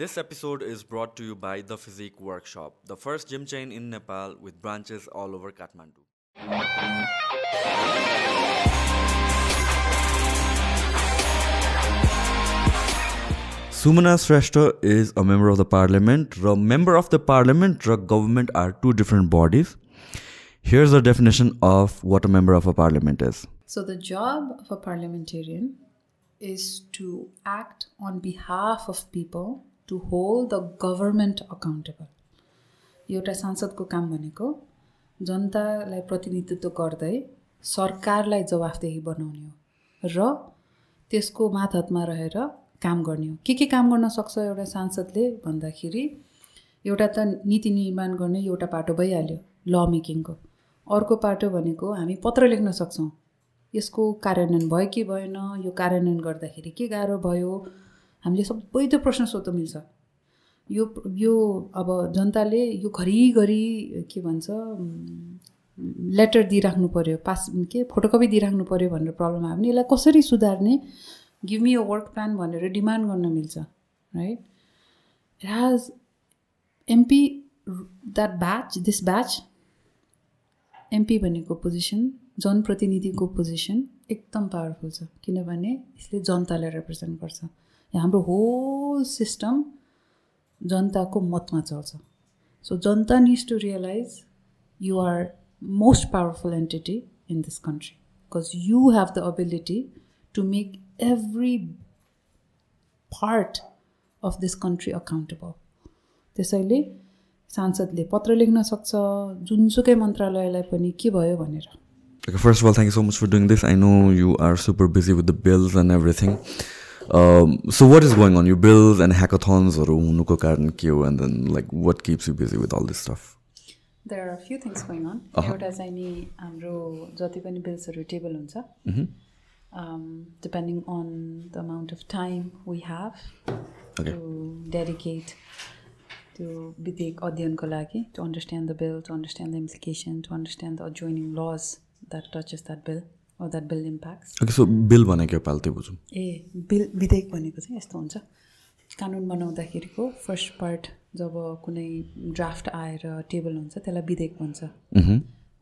This episode is brought to you by The Physique Workshop, the first gym chain in Nepal with branches all over Kathmandu. Sumana Shrestha is a member of the parliament. A member of the parliament and government are two different bodies. Here's a definition of what a member of a parliament is. So, the job of a parliamentarian is to act on behalf of people to hold the government accountable. एउटा सांसदको काम भनेको जनतालाई प्रतिनिधित्व गर्दै सरकारलाई जवाफदेही बनाउने हो र त्यसको मातहतमा रहेर काम गर्ने हो। के के काम गर्न सक्छ एउटा सांसदले भन्दाखेरि एउटा त नीति निर्माण गर्ने एउटा पाटो भइहाल्यो ल मेकिङको अर्को पाटो भनेको हामी पत्र लेख्न सक्छौँ। यसको कार्यान्वयन भयो कि भएन यो कार्यान्वयन गर्दाखेरि के गाह्रो भयो हामीले सबै त्यो प्रश्न सोध्नु मिल्छ। यो यो अब जनताले यो घरिघरि के भन्छ लेटर दिइराख्नु पऱ्यो पास के फोटोकपी दिइराख्नु पऱ्यो भनेर प्रब्लम आयो भने यसलाई कसरी सुधार्ने give me a work plan भनेर डिमान्ड गर्न मिल्छ right it has MP that batch this batch MP भनेको पोजिसन जनप्रतिनिधिको पोजिसन एकदम पावरफुल छ। किनभने यसले जनतालाई रिप्रेजेन्ट गर्छ। हाम्रो होल सिस्टम जनताको मतमा चल्छ। So Janata needs to realize you are most powerful entity in this country because you have the ability to make every part of this country accountable त्यसैले सांसदले पत्र लेख्न सक्छ जुनसुकै मन्त्रालयलाई पनि के भयो भनेर। Okay, first of all, thank you so much for doing this. I know you are super busy with the bills and Um, what is going on? Your bills and hackathons or hunuko karan ke and then like what keeps you busy with all this stuff? There are a few things going on. एउटा चाहिँ नि हाम्रो जति पनि बिल्सहरू table हुन्छ depending on the amount of time we have to dedicate त्यो विधेयक अध्ययनको लागि to understand the bill to understand the implication to understand the joining laws that touches that bill bill impacts. Okay, so bill भनेको पाल्टे बुझौँ। ए bill विधेयक भनेको चाहिँ यस्तो हुन्छ। कानुन बनाउँदाखेरिको फर्स्ट पार्ट जब कुनै ड्राफ्ट आएर टेबल हुन्छ त्यसलाई विधेयक भन्छ।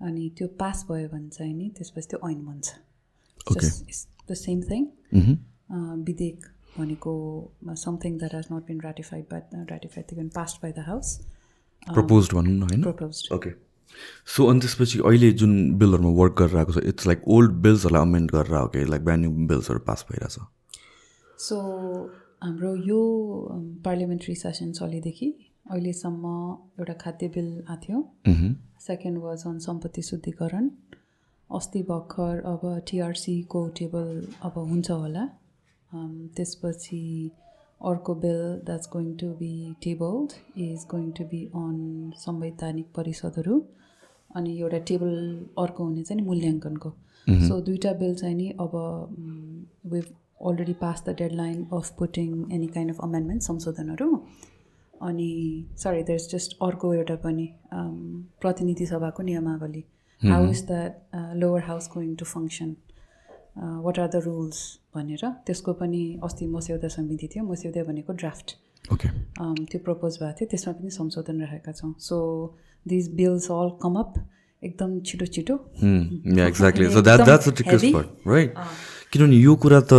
अनि त्यो पास भयो भने चाहिँ नि त्यसपछि त्यो ऐन बन्छ द सेम थिङ विधेयक भनेको something that has not been ratified by ratified been by the house propose भनौँ न होइन? ओके सो अनि त्यसपछि अहिले जुन बिलहरूमा वर्क गरेर आएको छ इट्स लाइक ओल्ड बिल्सहरूलाई अमेन्ड गरेर हो कि लाइक ब्रान्ड न्यू बिल्सहरू पास भइरहेछ। सो हाम्रो यो पार्लियामेन्ट्री सेसन चलेदेखि अहिलेसम्म एउटा खाद्य बिल आएको थियो। सेकेन्ड वाज अन सम्पत्ति शुद्धिकरण। अस्ति भर्खर अब टिआरसीको टेबल अब हुन्छ होला। त्यसपछि अर्को bill that's going to be tabled is going to be on संवैधानिक परिषदहरू। अनि एउटा टेबल अर्को हुने चाहिँ नि मूल्याङ्कनको। सो दुइटा बिल चाहिँ नि अब we already pass the deadline of putting any kind of amendment संशोधनहरू। अनि सरी देयर इज जस्ट अर्को एउटा पनि प्रतिनिधि सभाको नियमावली। How is the lower house going to function what are the rules भनेर। त्यसको पनि अस्ति मस्यौदा समिति थियो। मस्यौदा भनेको ड्राफ्ट त्यो प्रपोज भएको थियो त्यसमा पनि संशोधन राखेका छौँ। So these bills all come up एकदम छिटो छिटो। Exactly so that that's trickiest part right किनभने यो कुरा त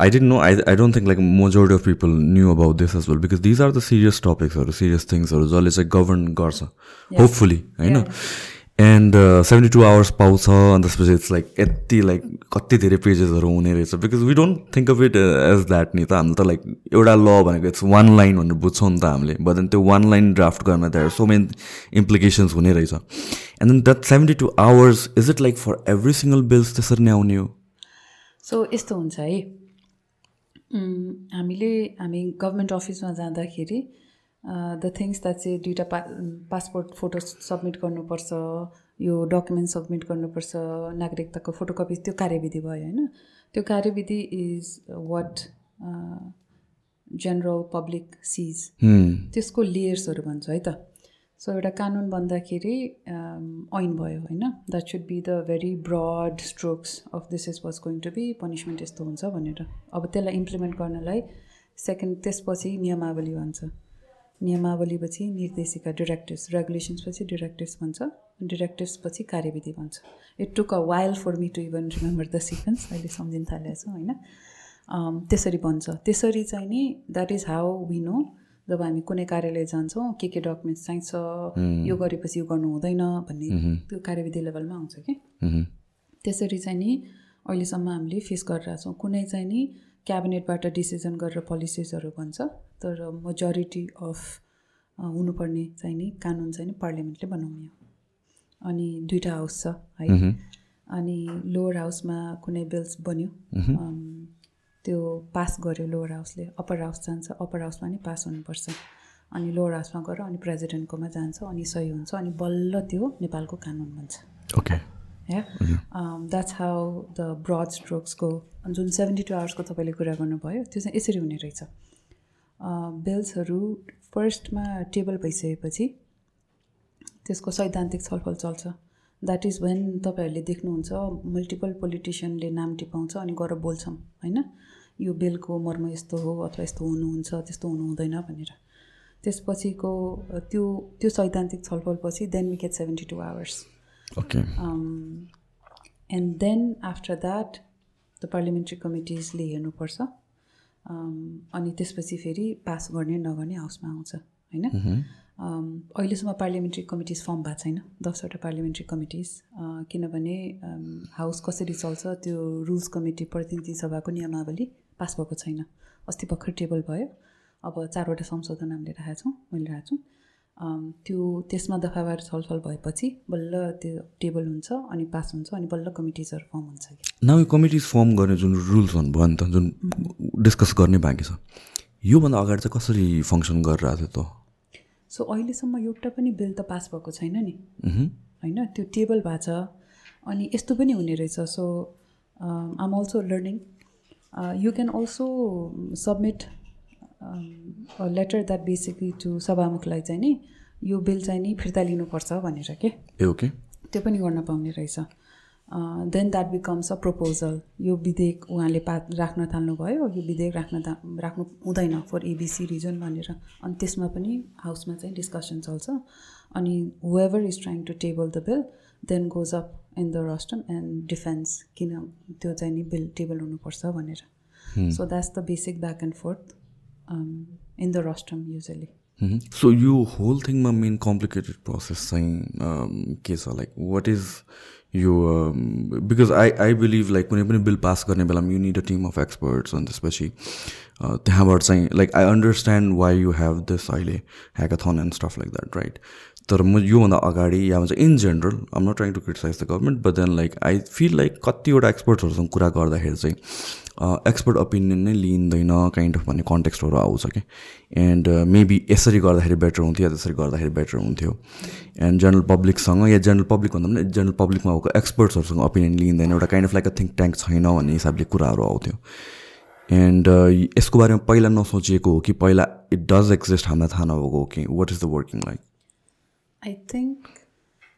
I don't know I I don't think like majority of people knew about this as well because these are the serious टपिक्सहरू serious थिङ्सहरू जसले चाहिँ गभर्न गर्छ होपफुली होइन and seventy two hours पाउँछ अनि त्यसपछि इट्स लाइक यति लाइक कति धेरै पेजेसहरू हुने रहेछ because we don't think of it as that नि त हामीले त लाइक एउटा ल भनेको इट्स वान लाइन भनेर बुझ्छौँ नि त हामीले बट देन त्यो वान लाइन ड्राफ्ट गर्न त्यहाँ सो मेनी इम्प्लिकेसन्स हुने रहेछ and then that seventy two hours is it like for every single bills त्यसरी नै आउने हो सो यस्तो हुन्छ है। हामीले हामी गभर्मेन्ट अफिसमा जाँदाखेरि द थिङ्स द्याट चाहिँ दुइटा पा पासपोर्ट फोटो सब्मिट गर्नुपर्छ यो डकुमेन्ट सब्मिट गर्नुपर्छ नागरिकताको फोटोकपी त्यो कार्यविधि भयो होइन? त्यो कार्यविधि is what general public sees त्यसको लेयर्सहरू भन्छ है त? सो एउटा कानुन बन्दाखेरि ऐन भयो होइन? That should be the very broad strokes of this is was going to be punishment यस्तो हुन्छ भनेर। अब त्यसलाई इम्प्लिमेन्ट गर्नलाई सेकेन्ड त्यसपछि नियमावली भन्छ। नियमावलीपछि निर्देशिका डिरेक्टिभ्स रेगुलेसन्सपछि डिरेक्टिभ्स भन्छ डिरेक्टिभ्सपछि कार्यविधि भन्छ। It took a while for me to even remember the sequence अहिले सम्झिन थालेको छु होइन त्यसरी भन्छ। त्यसरी चाहिँ नि that is how we know जब हामी कुनै कार्यालय जान्छौँ के के डकुमेन्ट्स चाहिन्छ यो गरेपछि यो गर्नु हुँदैन भन्ने त्यो कार्यविधि लेभलमा आउँछ कि? त्यसरी चाहिँ नि अहिलेसम्म हामीले फेस गरिरहेछौँ। कुनै चाहिँ नि क्याबिनेटबाट डिसिजन गरेर पोलिसिजहरू भन्छ तर मेजोरिटी अफ हुनुपर्ने चाहिँ नि कानुन चाहिँ नि पार्लियामेन्टले बनाउने हो। अनि दुइटा हाउस छ है। अनि लोवर हाउसमा कुनै बिल्स बन्यो। त्यो पास गर्यो लोवर हाउसले। अप्पर हाउस जान्छ अप्पर हाउसमा नि पास हुनुपर्छ। अनि लोवर हाउसमा गएर अनि प्रेसिडेन्टकोमा जान्छ अनि सही हुन्छ अनि बल्ल त्यो नेपालको कानुन बन्छ। Okay ya that's how the broad स्ट्रोक्सको जुन सेभेन्टी टू आवर्सको तपाईँले कुरा गर्नुभयो त्यो चाहिँ यसरी हुने रहेछ। बिल्सहरू फर्स्टमा टेबल भइसकेपछि त्यसको सैद्धान्तिक छलफल चल्छ। द्याट इज वेन तपाईँहरूले देख्नुहुन्छ मल्टिपल पोलिटिसियनले नाम टिपाउँछ अनि गएर बोल्छौँ होइन? यो बिलको मर्म यस्तो हो अथवा यस्तो हुनुहुन्छ त्यस्तो हुनु हुँदैन भनेर। त्यसपछिको त्यो त्यो सैद्धान्तिक छलफलपछि then we get seventy two hours okay and then after that the parliamentary कमिटिजले हेर्नुपर्छ अनि त्यसपछि फेरि पास गर्ने नगर्ने हाउसमा आउँछ होइन? अहिलेसम्म पार्लियामेन्ट्री कमिटिज फर्म भएको छैन। दसवटा पार्लियामेन्ट्री कमिटिज किनभने हाउस कसरी चल्छ त्यो रुल्स कमिटी प्रतिनिधि सभाको नियमावली पास भएको छैन। अस्ति भर्खर टेबल भयो। अब चारवटा संशोधन हामीले राखेका छौँ मैले राखेको छु। त्यो त्यसमा दफावार छलफल भएपछि बल्ल त्यो टेबल हुन्छ अनि पास हुन्छ अनि बल्ल कमिटिजहरू फर्म हुन्छ कि नयाँ कमिटिज फर्म गर्ने जुन रुल्स भयो नि त जुन डिस्कस गर्ने बाँकी छ योभन्दा अगाडि चाहिँ कसरी फङ्सन गरिरहेको थियो त सो अहिलेसम्म एउटा पनि बिल त पास भएको छैन नि। होइन त्यो टेबल भएको छ। अनि यस्तो पनि हुने रहेछ। So um also learning you can also submit letter that basically to सभामुखलाई चाहिँ नि यो बिल चाहिँ नि फिर्ता लिनुपर्छ भनेर के? ओके। त्यो पनि गर्न पाउने रहेछ। Then that becomes a proposal यो विधेयक उहाँले पा राख्न थाल्नुभयो। यो विधेयक राख्न राख्नु हुँदैन फर एबिसी रिजन भनेर। अनि त्यसमा पनि हाउसमा चाहिँ डिस्कसन चल्छ। अनि whoever is trying to table the bill then goes up in the rostrum and defence किन त्यो चाहिँ नि बिल टेबल हुनुपर्छ भनेर। So that's the basic back and forth in the rostrum usually so यो होल थिङमा मेन कम्प्लिकेटेड प्रोसेस चाहिँ के छ लाइक वाट इज यो because I I believe like कुनै पनि बिल पास गर्ने बेलामा you need a team of experts अनि त्यसपछि त्यहाँबाट चाहिँ like I understand why you have this अहिले hackathon and stuff like that right तर म योभन्दा अगाडि या भन्छ in general um not trying to criticize the government but then like I feel like कतिवटा एक्सपर्ट्सहरूसँग कुरा गर्दाखेरि चाहिँ एक्सपर्ट ओपिनियन नै लिइँदैन काइन्ड अफ भन्ने कन्टेक्स्टहरू आउँछ कि एन्ड मेबी यसरी गर्दाखेरि बेटर हुन्थ्यो या त्यसरी गर्दाखेरि बेटर हुन्थ्यो. एन्ड जेनरल पब्लिकसँग या जेनरल पब्लिक भन्दा पनि जेनरल पब्लिकमा भएको एक्सपर्ट्सहरूसँग ओपिनियन लिइँदैन एउटा kind of like a think tank छैन भन्ने हिसाबले कुराहरू आउँथ्यो. एन्ड यसको बारेमा पहिला नसोचिएको हो कि पहिला इट डज एक्जिस्ट हामीलाई थाहा नभएको हो कि? What is the working like I think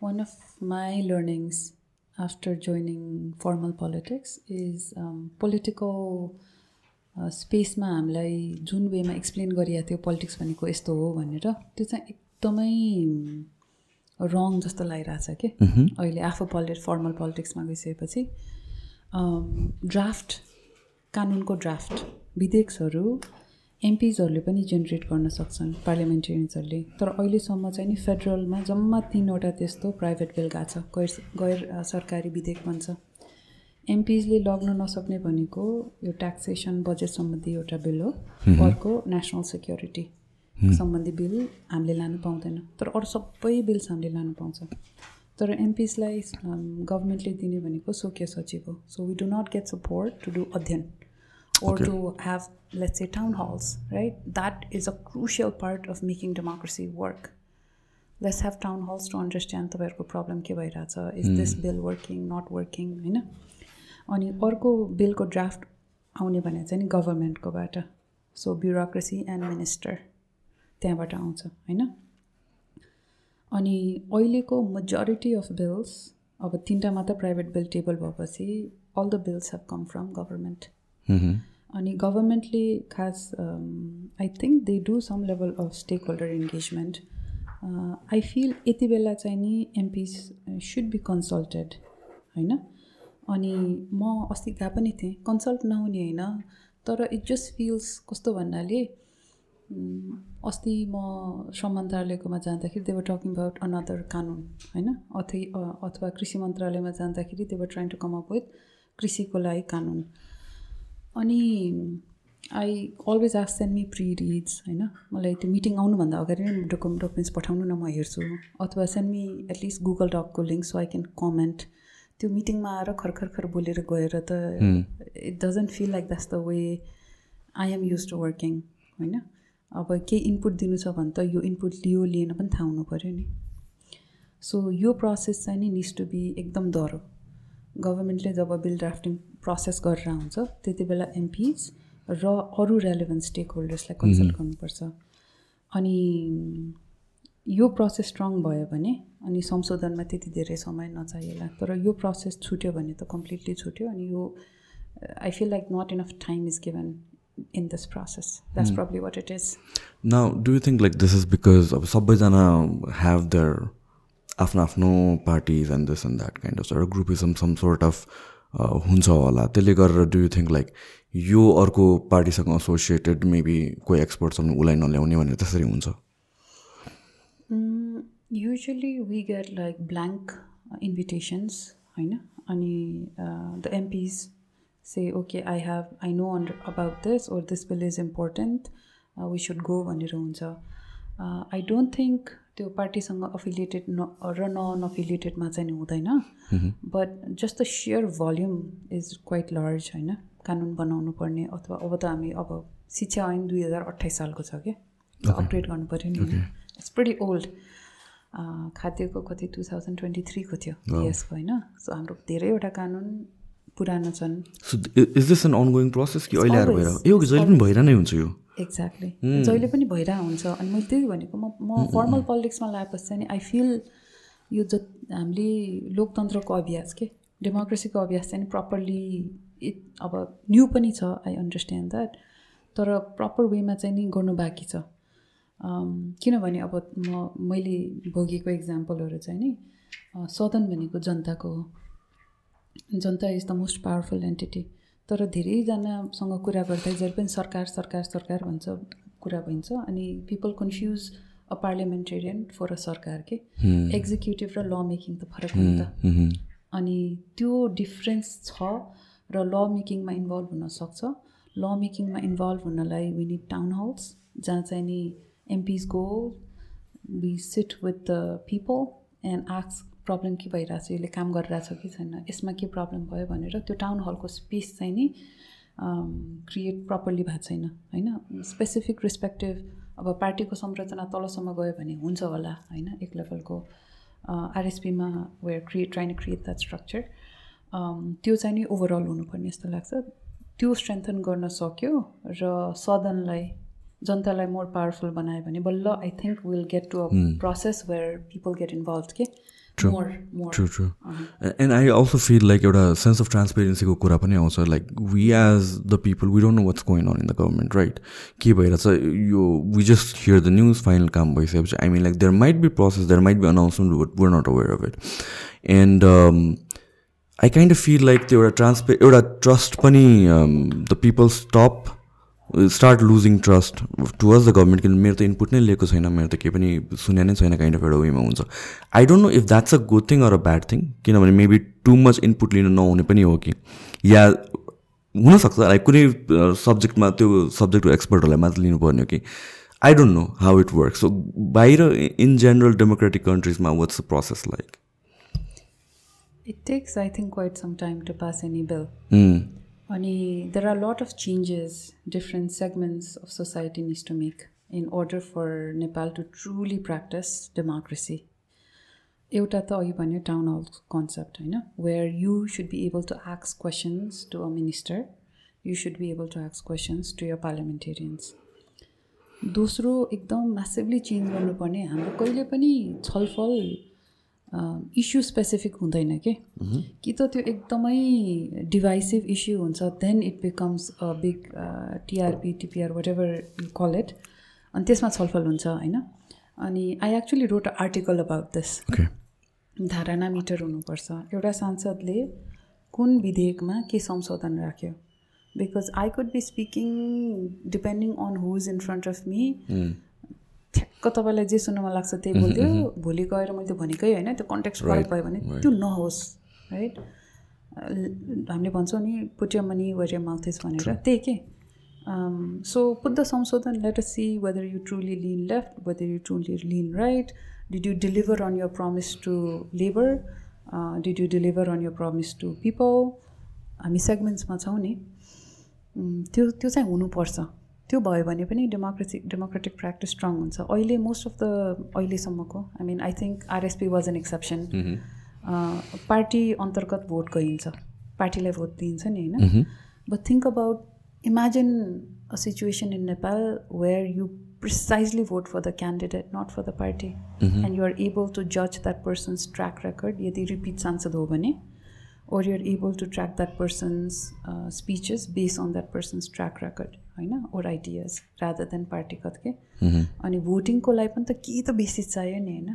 one of my learnings after joining formal politics is um, political स्पेसमा हामीलाई जुन वेमा एक्सप्लेन गरिएको थियो पोलिटिक्स भनेको यस्तो हो भनेर त्यो चाहिँ एकदमै रङ जस्तो लागिरहेछ कि। अहिले आफू पोलिट फर्मल पोलिटिक्समा गइसकेपछि ड्राफ्ट कानुनको ड्राफ्ट विधेयक्सहरू एमपिजहरूले पनि जेनेरेट गर्न सक्छन् पार्लियामेन्टेरियन्सहरूले तर अहिलेसम्म चाहिँ नि फेडरलमा जम्मा तिनवटा त्यस्तो प्राइभेट बिल गएको छ। गैर गैर सरकारी विधेयक भन्छ। एमपिजले लग्न नसक्ने भनेको यो ट्याक्सेसन बजेट सम्बन्धी एउटा बिल हो। अर्को नेसनल सेक्युरिटी सम्बन्धी बिल हामीले लानु पाउँदैन। तर अरू सबै बिल्स हामीले लानु पाउँछ। तर एमपिजलाई गभर्मेन्टले दिने भनेको सोकिया सचिव हो। So we do not get support to do अध्ययन। Or okay. to have let's say town halls right? That is a crucial part of making democracy work. Let's have town halls to understand तपाईँहरूको problem के भइरहेछ is this bill working not working होइन अनि अर्को बिलको draft आउने भने चाहिँ नि गभर्मेन्टकोबाट सो ब्युरोक्रेसी एन्ड मिनिस्टर त्यहाँबाट आउँछ होइन अनि अहिलेको मेजोरिटी अफ बिल्स अब तिनवटा मात्र प्राइभेट बिल टेबल भएपछि all the bills have come from government अनि गभर्मेन्टले खास I think they do some level of stakeholder engagement I feel यति बेला चाहिँ नि एमपिस सुड बी कन्सल्टेड होइन? अनि म अस्ति गएको पनि थिएँ कन्सल्ट नहुने होइन? तर इट जस्ट फिल्स कस्तो भन्नाले अस्ति म श्रम मन्त्रालयकोमा जाँदाखेरि देवर टकिङ अबाउट अनदर कानुन होइन? अथै अथवा कृषि मन्त्रालयमा जाँदाखेरि they're trying to come up with कृषिको लागि कानुन। अनि I always ask send me pre reads होइन? मलाई त्यो मिटिङ आउनुभन्दा अगाडि नै डकुमेन्ट डकुमेन्ट्स पठाउनु न म हेर्छु। अथवा send me at least Google डकको link so I can comment त्यो मिटिङमा आएर खरखर बोलेर गएर त it doesn't feel like that's the way I am used to working होइन? अब केही इनपुट दिनु छ भने त यो इनपुट लियो लिएन पनि थाहा हुनु पऱ्यो नि। सो यो प्रोसेस चाहिँ नि निस टु बी एकदम डह्रो गभर्मेन्टले जब बिल ड्राफ्टिङ प्रोसेस गरेर हुन्छ त्यति बेला एमपिज र अरू रेलेभेन्ट स्टेक होल्डर्सलाई कन्सल्ट गर्नुपर्छ अनि यो प्रोसेस स्ट्रङ भयो भने अनि संशोधनमा त्यति धेरै समय नचाहिएला तर यो प्रोसेस छुट्यो भने त कम्प्लिटली छुट्यो अनि यो I feel like not enough time is given in this process. That's mm. probably what it is. Now, do you think like this is because of Sabbaijana have afno parties and this and that kind of sort of groupism, some sort of हुन्छ होला त्यसले गरेर do you think like यो अर्को पार्टीसँग associated maybe कोही एक्सपर्टसँग उसलाई नल्याउने भनेर त्यसरी हुन्छ usually we get like blank invitations होइन अनि the MPs okay i have i know under, about this or this bill is important uh, we should go भनेर हुन्छ आई डोन्ट थिङ्क त्यो पार्टीसँग अफिलिएटेड न र नन अफिलिएटेडमा चाहिँ हुँदैन। But just the sheer volume is quite large होइन? कानुन बनाउनु पर्ने अथवा अब त हामी अब शिक्षा ऐन दुई हजार अठाइस सालको छ क्या। अपग्रेड गर्नु पऱ्यो नि। इट्स प्रिटी ओल्ड खाद्यको कति टु थाउजन्ड ट्वेन्टी थ्रीको थियो यसको होइन? सो हाम्रो धेरैवटा कानुन पुरानो छन्। Is this an ongoing process कि अहिले आएर भएर यो जहिले पनि भइरह नै हुन्छ यो? एक्ज्याक्टली जहिले पनि भइरहेको हुन्छ अनि मैले त्यही भनेको म म फर्मल पोलिटिक्समा लगाएपछि चाहिँ आई फिल यो ज हामीले लोकतन्त्रको अभ्यास के डेमोक्रेसीको अभ्यास चाहिँ प्रपरली इट अब न्यू पनि छ आई अन्डरस्ट्यान्ड द्याट तर प्रपर वेमा चाहिँ नि गर्नु बाँकी छ। किनभने अब म मैले भोगेको इक्जाम्पलहरू चाहिँ नि सदन भनेको जनताको हो। जनता is the most powerful entity तर धेरैजनासँग कुरा गर्दा जहिले पनि सरकार सरकार सरकार भन्छ कुरा भइन्छ अनि people confuse a parliamentarian for a सरकार के? एक्जिक्युटिभ र ल मेकिङ त फरक हुन्छ अनि त्यो डिफ्रेन्स छ र ल मेकिङमा इन्भल्भ हुनसक्छ ल मेकिङमा इन्भल्भ हुनलाई वी निड टाउन हाउस जहाँ चाहिँ नि MPs go we sit with the people and ask problem के भइरहेछ यसले काम गरिरहेछ कि छैन यसमा के प्रब्लम भयो भनेर त्यो टाउन हलको स्पेस चाहिँ नि क्रिएट प्रपरली भएको छैन होइन? स्पेसिफिक रिस्पेक्टिभ अब पार्टीको संरचना तलसम्म गयो भने हुन्छ होला होइन? एक लेभलको आरएसपीमा where create trying create that structure त्यो चाहिँ नि ओभरअल हुनुपर्ने जस्तो लाग्छ। त्यो स्ट्रेन्थन गर्न सक्यो र सदनलाई जनतालाई मोर पावरफुल बनायो भने बल्ल I think will get to a process where people get involved के? true true true and I also feel like एउटा सेन्स अफ ट्रान्सपेरेन्सीको कुरा पनि आउँछ like we as the people we don't know what's going on in the government right के भइरहेछ यो we just hear the news final काम भइसकेपछि I mean like there might be process there might be announcement but we're not aware of it and I kind of feel like त्यो एउटा ट्रान्सपे एउटा trust पनि the people stop Start losing trust towards the government किन मेरो त input नै लिएको छैन मेरो त केही पनि सुने नै छैन काइन्ड अफ एउटा वेमा हुन्छ। I don't know if that's a good thing or a bad thing किनभने मेबी टु मच इनपुट लिन नहुने पनि हो कि। या हुनसक्छ लाइक कुनै सब्जेक्टमा त्यो सब्जेक्टको एक्सपर्टहरूलाई मात्र लिनुपर्ने हो कि। I don't know how it work so बाहिर in general democratic कन्ट्रिजमा what's the process like it takes I think quite some time to pass any bill अनि there are lot of changes different segments of society needs to make in order for Nepal to truly practice democracy एउटा त अघि भन्यो town hall concept होइन where you should be able to आक्स questions to a minister you should be able to आक्स questions to your parliamentarians दोस्रो एकदम massively change गर्नुपर्ने हाम्रो कहिले पनि छलफल इस्यु स्पेसिफिक हुँदैन कि कि त त्यो एकदमै डिभाइसिभ इस्यु हुन्छ then it becomes a big TRP TPR whatever you call it अनि त्यसमा छलफल हुन्छ होइन अनि I actually wrote a article about this धारणा मिटर हुनुपर्छ एउटा सांसदले कुन विधेयकमा के संशोधन राख्यो because I could be speaking depending on who is in front of me ठ्याक्क तपाईँलाई जे सुन्न मन लाग्छ त्यही बोलिदियो। भोलि गएर मैले त्यो भनेकै होइन त्यो कन्ट्याक्ट फरक भयो भने त्यो नहोस् राइट हामीले भन्छौँ नि put money where your mouth is भनेर। त्यही के? सो पुट द संशोधन let us see whether you truly lean left whether you truly lean right did you deliver on your promise to labour did you deliver on your promise to people हामी सेगमेन्ट्समा छौँ नि। त्यो त्यो चाहिँ हुनुपर्छ। त्यो भयो भने पनि डेमोक्रेसी डेमोक्रेटिक प्र्याक्टिस स्ट्रङ हुन्छ. अहिले मोस्ट अफ द अहिलेसम्मको I mean I think RSP was an exception party अन्तर्गत भोट गइन्छ। पार्टीलाई भोट दिइन्छ नि होइन? But think about imagine a situation in Nepal where you precisely vote for the candidate not for the party and you are able to जज that person's track record यदि repeat सांसद हो भने you're able to track that person's uh, speeches based on that person's track record. होइन or ideas rather than पार्टीगत के अनि भोटिङको लागि पनि त केही त बेसिस चाहियो नि होइन?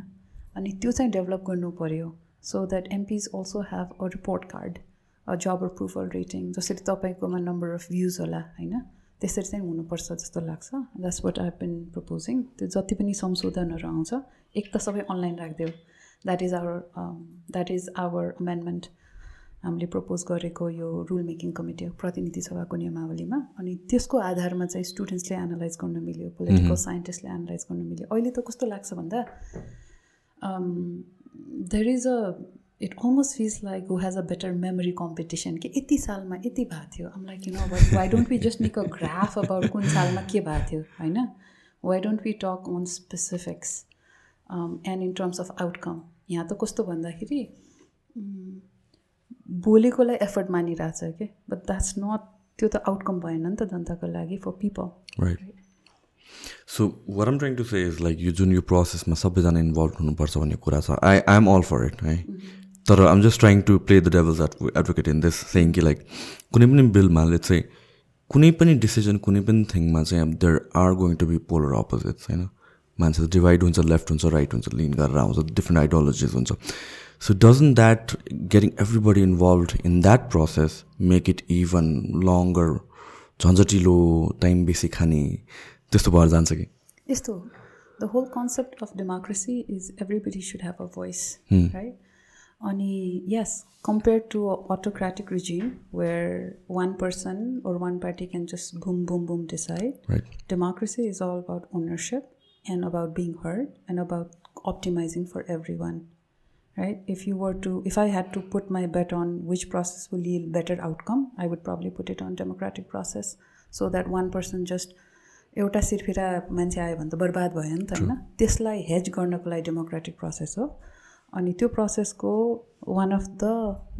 अनि त्यो चाहिँ डेभलप गर्नु पऱ्यो so that MPs also have a report card a job approval rating जसरी तपाईँकोमा नम्बर अफ भ्युज होला होइन? त्यसरी चाहिँ हुनुपर्छ जस्तो लाग्छ। That's what I been proposing त्यो जति पनि संशोधनहरू आउँछ एक त सबै अनलाइन राखिदियो that is our that is our amendment हामीले प्रपोज गरेको यो रुल मेकिङ कमिटी प्रतिनिधि सभाको नियमावलीमा। अनि त्यसको आधारमा चाहिँ स्टुडेन्ट्सले एनालाइज गर्न मिल्यो पोलिटिकल साइन्टिस्टले एनालाइज गर्न मिल्यो। अहिले त कस्तो लाग्छ भन्दा there is a it almost feels like who has a better memory competition कि यति सालमा यति भएको थियो। आम like you know why don't we just make a graph about कुन सालमा के भएको थियो होइन? Why don't we talk on specifics and in terms of outcome यहाँ त कस्तो भन्दाखेरि बोलेकोलाई एफर्ट मानिरहेछ कि? बट द्याट्स नट त्यो त आउटकम भएन नि त जनताको लागि for people right so what am trying to say is like यो जुन यो प्रोसेसमा सबैजना इन्भल्भ हुनुपर्छ भन्ने कुरा छ I I am all for it है तर I'm just trying to play the devil's advocate in this saying कि लाइक कुनै पनि बिलमा चाहिँ कुनै पनि डिसिजन कुनै पनि थिङमा चाहिँ अब there are going to be polar opposites होइन? मान्छे डिभाइड हुन्छ लेफ्ट हुन्छ राइट हुन्छ लिन गरेर आउँछ डिफ्रेन्ट आइडियोलोजिज हुन्छ। So doesn't that getting everybody involved in that process make it even longer? झन्झटिलो टाइम बेसी खाने त्यस्तो भएर जान्छ कि यस्तो the whole concept of democracy is everybody should have a voice right अनि as compare to autocratic regime where one person or one party can just boom boom boom decide democracy is all about ownership and about being heard and about optimizing for everyone. Right? If you were to if i had to put my bet on which process will yield better outcome i would probably put it on democratic process so that one person just एउटा सिर्फिरा मान्छे आयो भने त बर्बाद भयो नि त होइन? त्यसलाई हेज गर्नको लागि डेमोक्रेटिक प्रोसेस हो। अनि त्यो प्रोसेसको one of the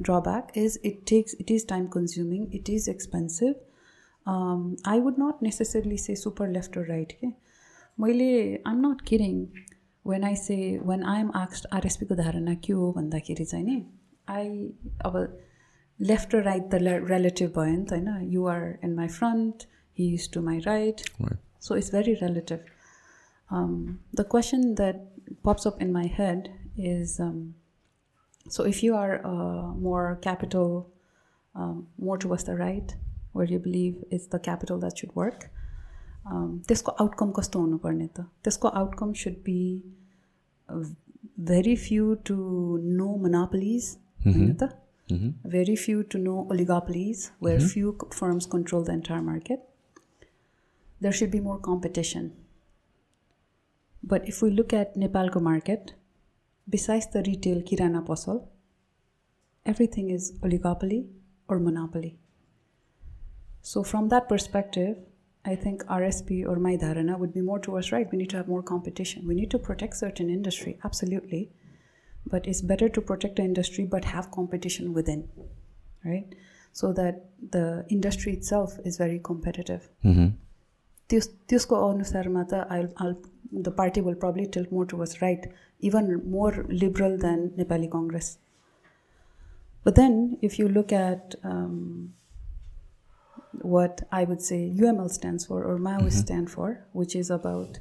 drawback is it takes it is time consuming it is expensive I would not necessarily say super left र राइट के मैले I'm not caring when I say when I am आक्स्ट आरएसपीको धारणा के हो भन्दाखेरि चाहिँ नि आई अब लेफ्ट र राइट त रिलेटिभ भयो नि त होइन you are in my front he is to my right so it's very relative the question that pops up in my head is so if you are uh, more capital um, more towards the right where you believe it's the capital that should work त्यसको outcome कस्तो हुनुपर्ने त? त्यसको outcome should be very few to no monopolies होइन त? Very few to no oligopolies where few firms control the entire market there should be more competition but if we look at नेपालको market besides the retail किराना पसल everything is oligopoly or monopoly. So, from that perspective, I think RSP or my dharana would be more towards right. We need to have more competition. We need to protect certain industry, absolutely. But it's better to protect the industry but have competition within, right? So that the industry itself is very competitive. त्यस त्यसको अनुसारमा त I all the party will probably tell more to was right even more liberal than Nepali Congress But then, if you look at um, what I would say UML stands for or Maoist mm-hmm. stand for, which is about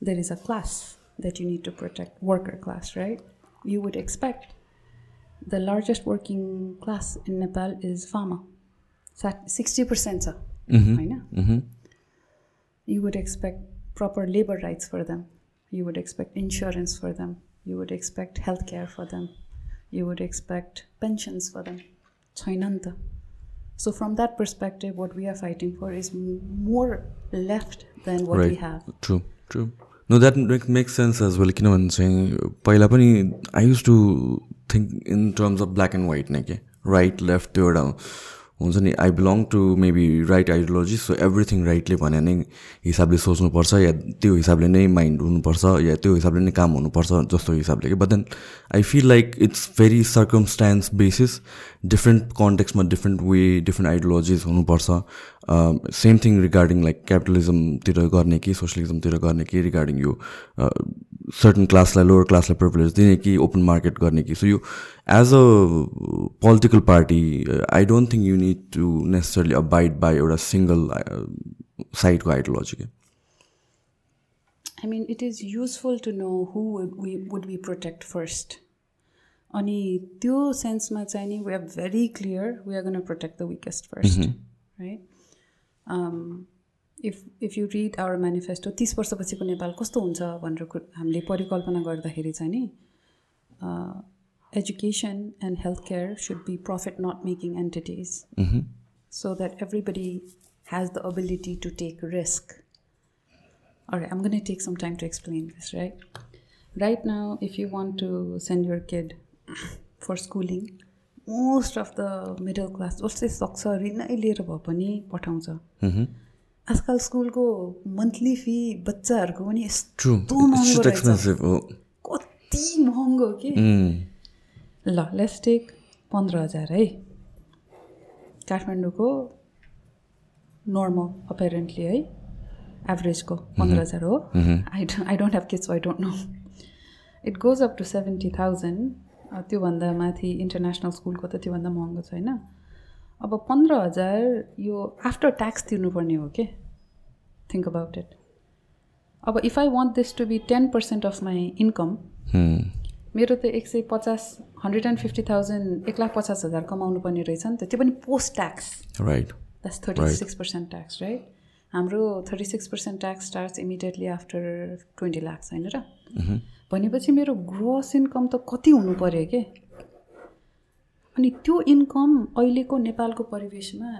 there is a class that you need to protect, worker class, right? You would expect the largest working class in Nepal is Fama. 60% mm-hmm. You would expect proper labor rights for them. You would expect insurance for them. You would expect healthcare for them. You would expect pensions for them. So from that perspective, what we are fighting for is more left than what right. we have. True, true. No, that makes sense as well. किनभने चाहिँ पहिला पनि I used to think in terms of black and white नै के right left त्यो एउटा हुन्छ नि I belong to maybe right ideology so everything rightly भने नै हिसाबले सोच्नुपर्छ या त्यो हिसाबले नै माइन्ड हुनुपर्छ या त्यो हिसाबले नै काम हुनुपर्छ जस्तो हिसाबले कि। But then I feel like it's very circumstance basis different कन्टेक्समा different way different ideologies हुनुपर्छ। सेम थिङ रिगार्डिङ लाइक क्यापिटलिजमतिर गर्ने कि सोसियलिजमतिर गर्ने कि रिगार्डिङ यो सर्टन क्लासलाई लोवर क्लासलाई प्रिभिलेज दिने कि ओपन मार्केट गर्ने कि? सो यो as a political party I don't think you need to necessarily abide by एउटा सिङ्गल साइडको आइडियोलोजी क्या I mean it is useful to know who would be protect first अनि त्यो सेन्समा चाहिँ नि we are very clear we are gonna protect the weakest first right if if you read our manifesto तिस वर्षपछिको नेपाल कस्तो हुन्छ भनेर हामीले परिकल्पना गर्दाखेरि चाहिँ नि education and health care should be profit not making entities so that everybody has the ability to take risk. All right, I'm going to take some time to explain this, right? Right now, if you want to send your kid for schooling, most of the middle class जसले सक्छ ऋणै लिएर भए पनि पठाउँछ आजकल स्कुलको monthly fee बच्चाहरूको पनि यस्तो महँगो कति महँगो कि? ल लेट्स टेक पन्ध्र हजार है। काठमाडौँको नर्मल अपेरेन्टली है। एभरेजको पन्ध्र हजार हो। I I don't have kids I don't know it goes up to seventy thousand त्योभन्दा माथि इन्टरनेसनल स्कुलको त त्योभन्दा महँगो छैन अब पन्ध्र हजार यो आफ्टर ट्याक्स तिर्नुपर्ने हो कि? थिङ्क अबाउट इट अब if I want this to be ten percent of my income मेरो त एक सय पचास हन्ड्रेड एन्ड फिफ्टी थाउजन्ड एक लाख पचास हजार कमाउनु पर्ने रहेछ नि त। त्यो पनि post tax right that's thirty six percent tax right हाम्रो thirty six percent tax starts immediately after twenty lakhs होइन र? भनेपछि मेरो ग्रोस इन्कम त कति हुनु पऱ्यो के? अनि त्यो इन्कम अहिलेको नेपालको परिवेशमा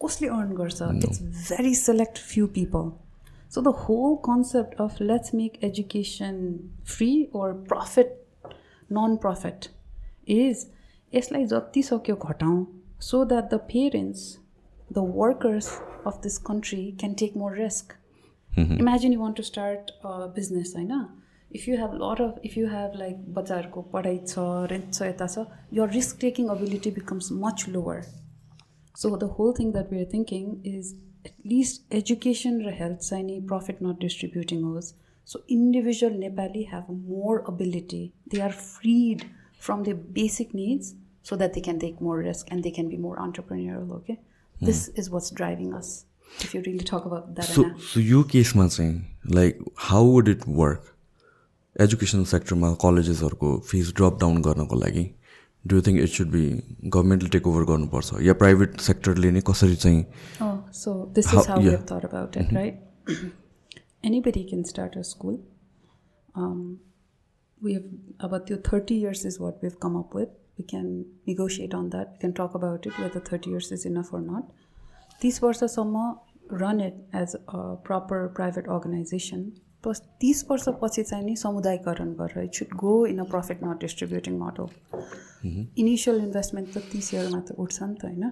कसले अर्न गर्छ? It's very select few people so the whole concept of let's make education free or profit non profit is यसलाई जति सक्यो घटाउँ so that the parents the workers of this country can take more risk imagine you want to start business होइन? If you have lot of if you have like बच्चाहरूको पढाइ छ rent छ यता छ your risk taking ability becomes much lower so the whole thing that we are thinking is at least education र health चाहिँ नि प्रफिट नट डिस्ट्रिब्युटिङ होस् so individual Nepali have more ability they are freed from the basic needs so that they can take more risk and they can be more entrepreneurial okay mm. this is what's driving us if you really talk about that so, so your case saying like how would it work education सेक्टरमा कलेजेसहरूको fees drop down गर्नको लागि do think it should be गभर्मेन्टले take over गर्नुपर्छ या private सेक्टरले नै कसरी चाहिँ so this is how have thought about it right anybody can start a school we have अब त्यो thirty years is what we have come up with we can negotiate on that we can talk about it whether thirty years is enough or not तिस plus तिस वर्षपछि चाहिँ नि समुदायकरण गरेर it should go in a profit not distributing model initial investment त तिस इयरमा त उठ्छ नि त होइन?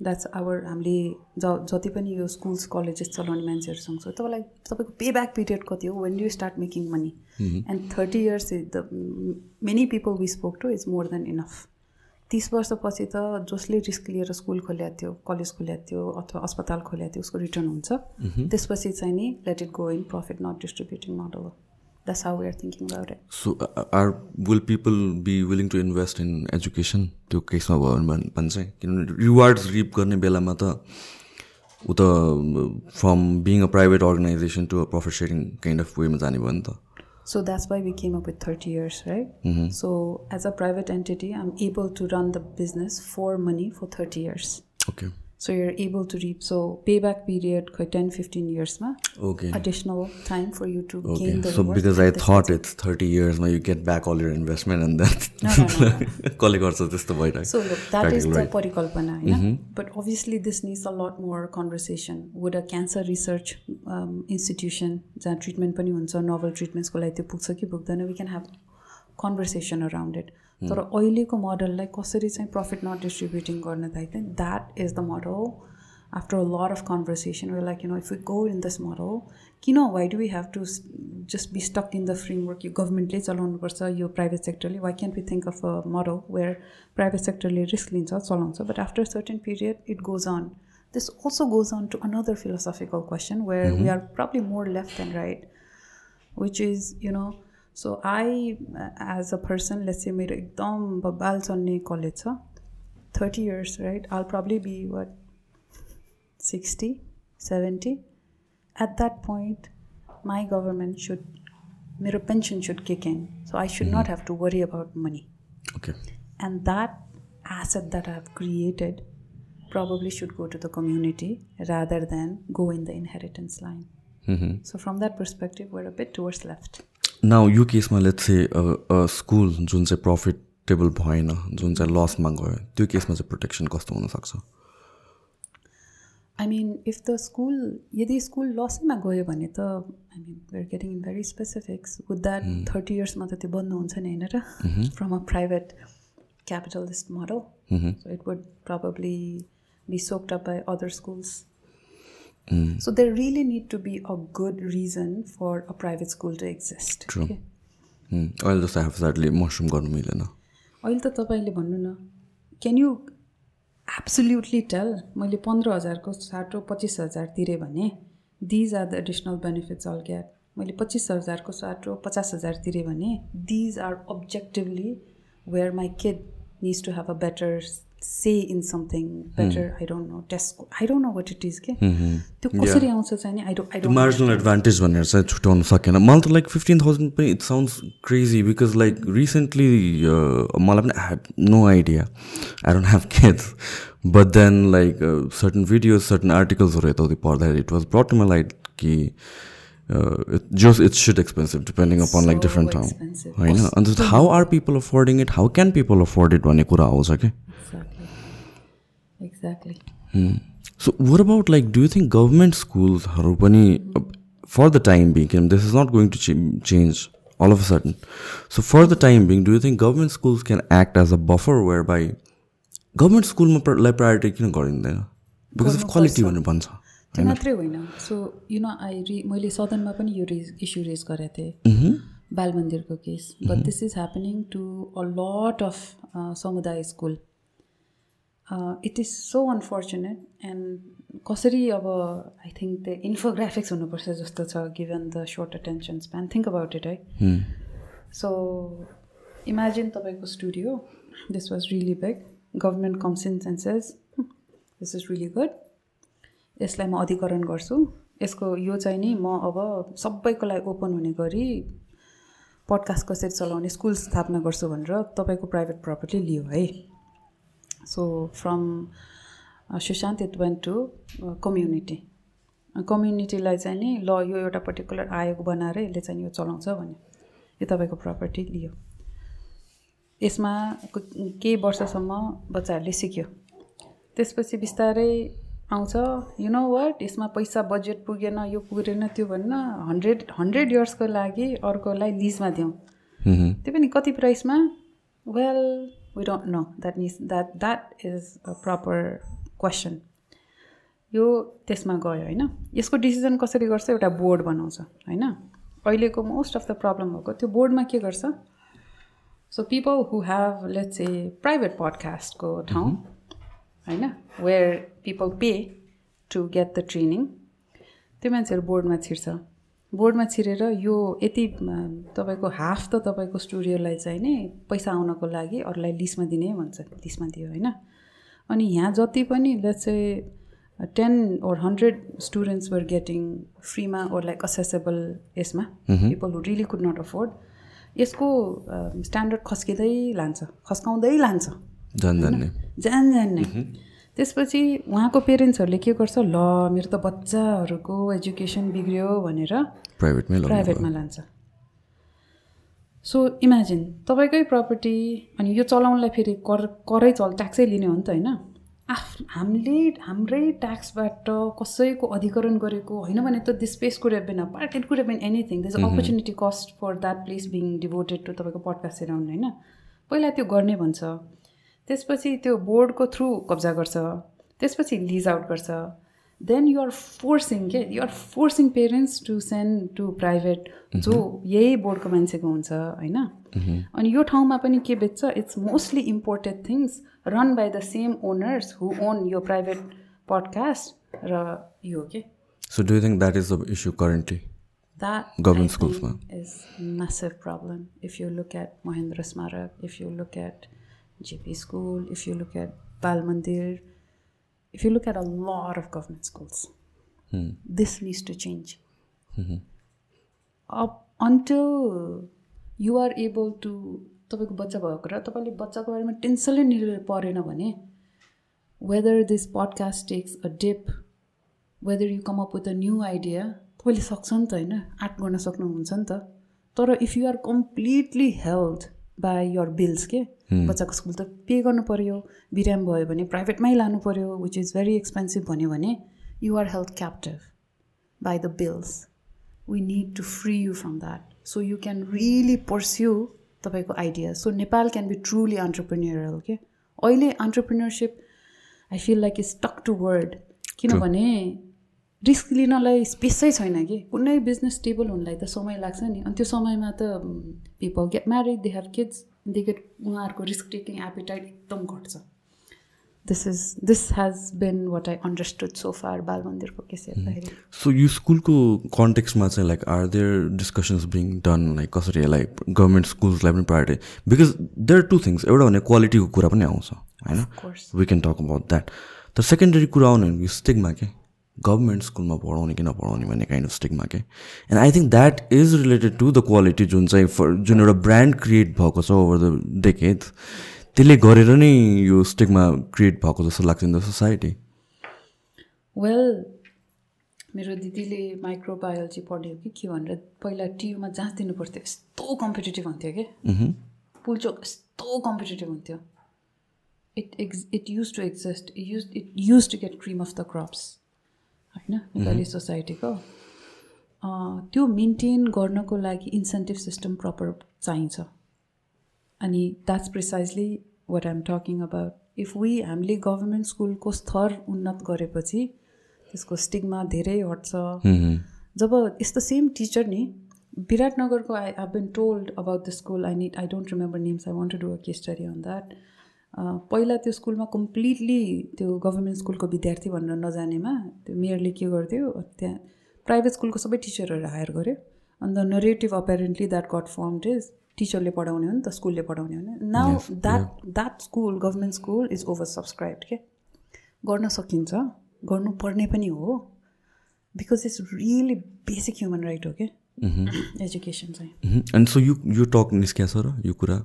द्याट्स आवर हामीले ज जति पनि यो स्कुल्स कलेजेस चलाउने मान्छेहरूसँग छ तपाईँलाई तपाईँको पे ब्याक पिरियड कति हो? When you start making money and thirty years is the many people we spoke to is more than enough तिस वर्षपछि त जसले रिस्क लिएर स्कुल खोलेको थियो कलेज खोलेको थियो अथवा अस्पताल खोलेको थियो उसको रिटर्न हुन्छ। त्यसपछि चाहिँ नि let it go in profit not distributing model that's how we are thinking about it so are will people be willing to invest in education त्यो केसमा भयो भने भने चाहिँ किनभने रिवार्ड्स रिप गर्ने बेलामा त ऊ त from being a private organization to a profit sharing kind of वेमा जाने भयो नि त। So that's why we came up with 30 years, right? Mm-hmm. So as a private entity, I'm able to run the business for money for 30 years. Okay. So you're able to reap. So payback period, quite 10, 15 years, ma. Okay. Additional time for you to Okay. gain the So rewards because I and the thought it's 30 years now you get back all your investment and then No, no, no, no. कसले गर्छ त्यस्तो भइरहेको So look, that is Practical, the right. parikalpana, yeah? But obviously, this needs a lot more conversation. Would a cancer research um, institution जहाँ treatment पनि हुन्छ novel ट्रिटमेन्ट्सको लागि त्यो पुग्छ कि पुग्दैन we can have conversation around it तर अहिलेको मोडललाई कसरी चाहिँ प्रफिट नट डिस्ट्रिब्युटिङ गर्न थाल्यो that is the model after a lot of conversation way like you know if you go in this model किन why do we have to just be stuck in the framework यो गभर्मेन्टले चलाउनुपर्छ यो private सेक्टरले why can be think of a model where private सेक्टरले risk लिन्छ चलाउँछ? But after certain period it goes on this also goes on to another philosophical question where we are probably more left than right which is you know so i uh, as a person let's say मेरो एकदम बबाल चल्ने college छ thirty years right all probably be what sixty seventy at that point my government should मेरो pension should kick in so I should not have to worry about money okay and that asset that I've created probably should go to the community rather than go in the inheritance line. So from that perspective, we're a bit towards left. Now यो केसमा late चाहिँ school जुन चाहिँ profitable भएन जुन चाहिँ लसमा गयो त्यो केसमा चाहिँ प्रोटेक्सन कस्तो हुनसक्छ? I mean, if the school, यदि स्कुल लसैमा गयो भने त I mean we're getting in very specifics with that thirty इयर्समा त त्यो बन्द हुन्छ नि होइन र? From a private capitalist model so it would probably be soaked up by other schools So there really need to be a good reason for a private school to exist. True. okay? उम्, अहिले जस्तो हेफजार्डले mushroom गर्नु मिलेन अहिले त तपाईँले भन्नु न क्यान यु एब्सोल्युटली टेल मैले पन्ध्र हजारको साटो पच्चिस हजार तिरेँ भने these are the additional benefits all get मैले पच्चिस हजारको साटो पचास हजार तिरेँ भने these are objectively where my kid needs to have a better say in something better I don't know test I don't know what it is के त्यो कसरी आउँछ चाहिँ आई डोन्ट मार्जिनल एडभान्टेज भनेर चाहिँ छुट्याउनु सकेन। मलाई त लाइक फिफ्टिन थाउजन्ड पनि it sounds crazy because like recently मलाई पनि I have no idea I don't have kids but then like certain videos certain आर्टिकल्सहरू यताउति पढ्दाखेरि it was brought to like कि just it's shit expensive depending upon like different ठाउँ. होइन? अन्त how are people affording it how can people afford it भन्ने कुरा आउँछ क्या exactly so what about like do you think government स्कुल्सहरू पनि for the time being किन this is not going to change all of a sudden so for the time being do you think government schools can act as a buffer where by government स्कुलमा लाई priority किन गरिँदैन because of quality भनेर भन्छ त्यो मात्रै होइन so you know I रि मैले सदनमा पनि यो रेज इस्यु रेज गरेको थिएँ बाल मन्दिरको case but this is happening to a lot of समुदाय school it is so unfortunate and कसरी अब आई थिङ्क द इन्फोग्राफिक्स हुनुपर्छ जस्तो छ given the short attention span think about it है सो इमेजिन तपाईँको studio this was really big government comes in and says this is really good यसलाई म अधिकरण गर्छु। यसको यो चाहिँ नि म अब सबैको लागि ओपन हुने गरी पडकास्ट कसरी चलाउने स्कुल स्थापना गर्छु भनेर तपाईँको प्राइभेट प्रपर्टी लियो है। So from Sushant it went to community कम्युनिटीलाई चाहिँ नि ल यो एउटा पर्टिकुलर आयोग बनाएर यसले चाहिँ यो चलाउँछ भने यो तपाईँको प्रपर्टी लियो। यसमा क- केही वर्षसम्म बच्चाहरूले सिक्यो। त्यसपछि बिस्तारै आउँछ यु नो वाट यसमा पैसा बजेट पुगेन यो पुगेन त्यो भन्न हन्ड्रेड हन्ड्रेड इयर्सको लागि अर्कोलाई लिजमा दिउँ। त्यो पनि कति प्राइसमा well we don't know that means that that is a proper question यो त्यसमा गयो होइन? यसको डिसिजन कसरी गर्छ? एउटा बोर्ड बनाउँछ होइन? अहिलेको मोस्ट अफ द प्रब्लम भएको त्यो बोर्डमा के गर्छ? So people who have let's a private पडकास्टको ठाउँ होइन? Where people pay to get the training त्यो मान्छेहरू बोर्डमा छिर्छ। बोर्डमा छिरेर यो यति तपाईँको हाफ त तपाईँको स्टुडियोलाई चाहिँ नै पैसा आउनको लागि अरूलाई लिस्टमा दिने भन्छ लिस्टमा दियो होइन। अनि यहाँ जति पनि लेट्स चाहिँ ten or hundred students were getting फ्रीमा ओर लाइक असेसेबल यसमा people who really could not afford यसको स्ट्यान्डर्ड खस्किँदै लान्छ खस्काउँदै लान्छ। जान जान्ने त्यसपछि उहाँको पेरेन्ट्सहरूले के गर्छ ल मेरो त बच्चाहरूको एजुकेसन बिग्रियो भनेर प्राइभेटमै प्राइभेटमा लान्छ। सो इमेजिन तपाईँकै प्रपर्टी अनि यो चलाउनलाई फेरि कर करै चल ट्याक्सै लिने हो नि त होइन? आफ हामीले हाम्रै ट्याक्सबाट कसैको अधिकरण गरेको होइन भने त this space could have been a park it could have been anything this opportunity cost for that place being devoted to तपाईँको पडकास्ट एराउन्ड होइन? पहिला त्यो गर्ने भन्छ। त्यसपछि त्यो बोर्डको थ्रु कब्जा गर्छ। त्यसपछि लिज आउट गर्छ। देन युआर फोर्सिङ के you're forcing parents to send to private जो यही बोर्डको मान्छेको हुन्छ होइन? अनि यो ठाउँमा पनि के बेच्छ it's mostly imported things run by the same owners who own यो प्राइभेट पडकास्ट र यो के so do think that is the issue currently That government schools is massive problem. If you look at Mahendra Smarak, if you look at JP School, if you look at Bal Mandir, if you look at a lot of government schools, hmm. this needs to change. Mm-hmm. Up until you are able to तपाईँको बच्चा भएको र तपाईँले बच्चाको बारेमा टेन्सनले निर परेन भने whether this podcast takes a dip whether you come up with a new idea तपाईँले सक्छ नि त होइन आर्ट गर्न सक्नुहुन्छ नि त तर if you are completely health by your bills के बच्चाको स्कुल त पे गर्नु पऱ्यो बिराम भयो भने प्राइभेटमै लानु पऱ्यो विच इज भेरी एक्सपेन्सिभ भन्यो भने you are health captive by the bills we need to free you from that so you can really pursue तपाईँको idea so Nepal can be truly entrepreneurial के अहिले entrepreneurship I feel like is talk to word किनभने risk लिनलाई स्पेसै छैन कि। कुनै business stable हुनलाई त समय लाग्छ नि। अनि त्यो समयमा त people get married they have kids they get उहाँहरूको रिस्क टेकिङ एपिटाइट एकदम घट्छ। This is this has been what I understood so far बाल मन्दिरको केस हेर्दाखेरि। सो यो स्कुलको कन्टेक्समा चाहिँ like are there discussions being done like कसरी यसलाई गभर्मेन्ट स्कुल्सलाई पनि priority because there two things एउटा भने क्वालिटीको कुरा पनि आउँछ होइन? We can talk about that तर सेकेन्डरी कुरा आउने स्टिकमा के? गभर्मेन्ट स्कुलमा पढाउने कि नपढाउने भन्ने काइन्ड अफ स्टिकमा के? And I think that is related to the quality जुन चाहिँ फर जुन एउटा ब्रान्ड क्रिएट भएको छ ओभर द डेकेड त्यसले गरेर नै यो स्टिकमा क्रिएट भएको जस्तो लाग्छ इन द सोसाइटी वेल मेरो दिदीले माइक्रोबायोलोजी पढ्यो कि के भनेर पहिला टियुमा जाँच दिनु पर्थ्यो यस्तो कम्पिटेटिभ हुन्थ्यो कि? पुलचोक यस्तो कम्पिटेटिभ हुन्थ्यो। It x it used to exist used it used to get cream of the crops होइन नेपाली सोसाइटीको। त्यो मेन्टेन गर्नको लागि इन्सेन्टिभ सिस्टम प्रपर चाहिन्छ। अनि that's precisely what I'm talking about if we हामीले गभर्मेन्ट स्कुलको स्तर उन्नत गरेपछि त्यसको स्टिगमा धेरै हट्छ। जब यस्तो सेम टिचर नि विराटनगरको I I been told about the school I need I don't remember names I want to do a के स्टडी अन द्याट पहिला त्यो स्कुलमा कम्प्लिटली त्यो गभर्मेन्ट स्कुलको विद्यार्थी भनेर नजानेमा त्यो मेयरले के गर्थ्यो त्यहाँ प्राइभेट स्कुलको सबै टिचरहरू हायर गर्यो। अन्त narrative apparently that got formed is टिचरले पढाउने हो नि त स्कुलले पढाउने हो नि। Now that that school government school is over subscribe के गर्न सकिन्छ गर्नुपर्ने पनि हो। Because it's really basic human right हो क्या? एजुकेसन चाहिँ। अनि सो यो यो टक निस्किया छ र यो कुरा?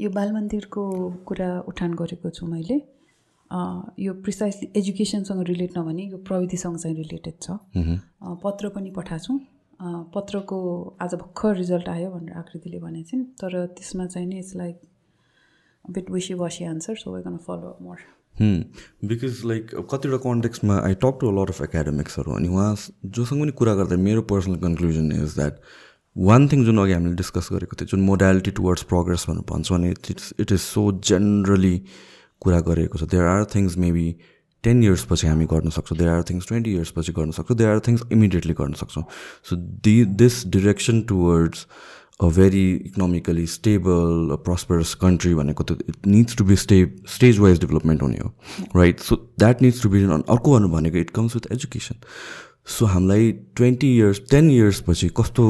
यो बाल मन्दिरको कुरा उठान गरेको छु मैले। यो प्रिसाइसली एजुकेसनसँग रिलेट नभने यो प्रविधिसँग चाहिँ रिलेटेड छ। पत्र पनि पठाएको छु। पत्रको आज भर्खर रिजल्ट आयो भनेर आकृतिले भनेको छिन्। तर त्यसमा चाहिँ नि इट्स लाइक बिट विसी वसी answer so gone follow more because like कतिवटा कन्टेक्समा I talk to lot of एकाडेमिक्सहरू अनि उहाँ जोसँग पनि कुरा गर्दा मेरो personal conclusion is that one thing जुन अघि हामीले डिस्कस गरेको थियो जुन मोडालिटी टुवर्ड्स प्रोग्रेस भनेर भन्छौँ भने it's it is so generally कुरा गरेको छ। There are things maybe ten इयर्सपछि हामी गर्न सक्छौँ देयर आर थिङ्स ट्वेन्टी इयर्सपछि गर्न सक्छौँ देयर आर थिङ्स इमिडिएटली गर्न सक्छौँ। So the this direction towards a very economically stable prosperous country भनेको त it needs to be stay stage wise development हुने हो right so that needs to be अर्को भन्नु भनेको it comes with education so हामीलाई ट्वेन्टी इयर्स टेन इयर्सपछि कस्तो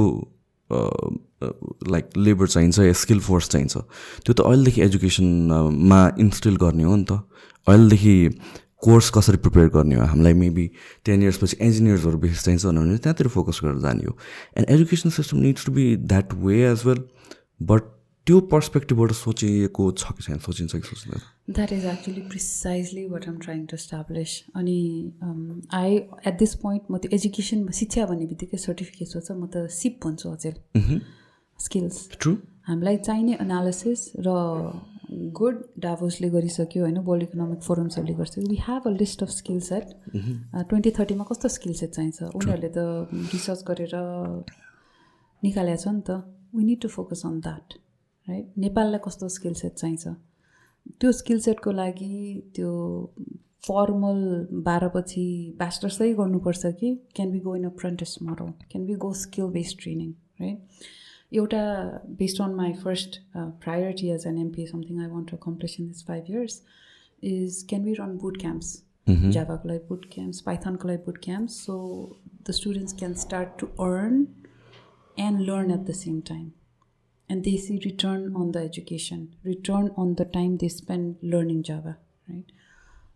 लाइक लेबर चाहिन्छ या स्किल फोर्स चाहिन्छ? त्यो त अहिलेदेखि एजुकेसनमा इन्स्टिल गर्ने हो नि त। अहिलेदेखि कोर्स कसरी प्रिपेयर गर्ने हो? हामीलाई मेबी टेन इयर्सपछि इन्जिनियर्सहरू बेसी चाहिन्छ भने त्यहाँतिर फोकस गरेर जाने हो। And education system needs to be that way as well but त्यो पर्सपेक्टिभबाट सोचिएको छ कि छैन? सोचिन्छ कि सोच्दैन? That is actually precisely what am trying to establish अनि आई एट दिस पोइन्ट म त्यो एजुकेसन शिक्षा भन्ने बित्तिकै सर्टिफिकेट सोच्छ म त सिप भन्छु अचेल स्किल्स ट्रु हामीलाई चाहिने एनालिसिस र गुड डाभोसले गरिसक्यो होइन वर्ल्ड इकोनोमिक फोरम्सहरूले गरिसक्यो। We have a list of skill set twenty थर्टीमा कस्तो स्किल सेट चाहिन्छ? उनीहरूले त रिसर्च गरेर निकालेको छ नि त। We need to focus on that right नेपाललाई कस्तो स्किल सेट चाहिन्छ? त्यो स्किल सेटको लागि त्यो फर्मल बाह्र पछि ब्याचलर्सै गर्नुपर्छ कि? Can be go in apprentice model can be go skill based training right एउटा based on my first priority as an MP something I want to accomplish in this five years is can be run boot camps जाभाको लागि boot camps पाइथनको लागि boot camps so the students can start to earn and learn at the same time and they see return on the education, return on the time they spend learning Java, right?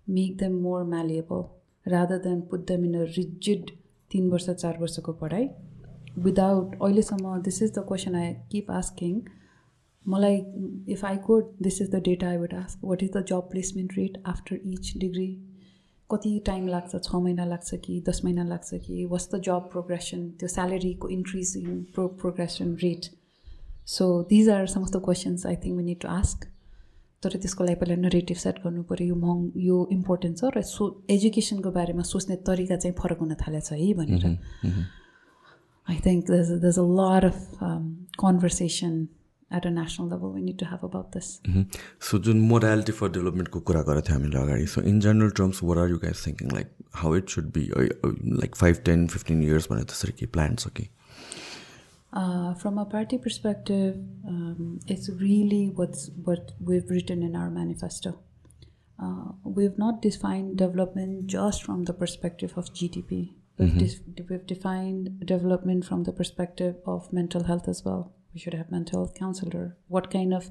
Make them more malleable rather than put them in a rigid तिन वर्ष चार वर्षको पढाइ without अहिलेसम्म this is the question I keep asking मलाई if I code this is the data I would ask what is the job placement rate after each degree कति time लाग्छ? छ महिना लाग्छ कि दस महिना लाग्छ कि? वास द जब प्रोग्रेसन त्यो स्यालेरीको increasing pro progression rate so these are some of the questions I think we need to ask तर त्यसको लागि पहिला नरेटिभ सेट गर्नु पऱ्यो। यो महँ यो इम्पोर्टेन्ट छ र सो एजुकेसनको बारेमा सोच्ने तरिका चाहिँ फरक हुन थालेको छ है भनेर। I think there's a, there's a lot of um, conversation at a national level we need to have about this. Mm -hmm. So, just morality for development. So, in general terms, what are you guys thinking? Like how it should be, like 5, 10, 15 years when it's a plans, okay? Uh, from a party perspective, um, it's really what's what we've written in our manifesto. Uh, we've not defined development just from the perspective of GDP We've, mm-hmm. we've defined development from the perspective of mental health as well. We should have mental health counselor. What kind of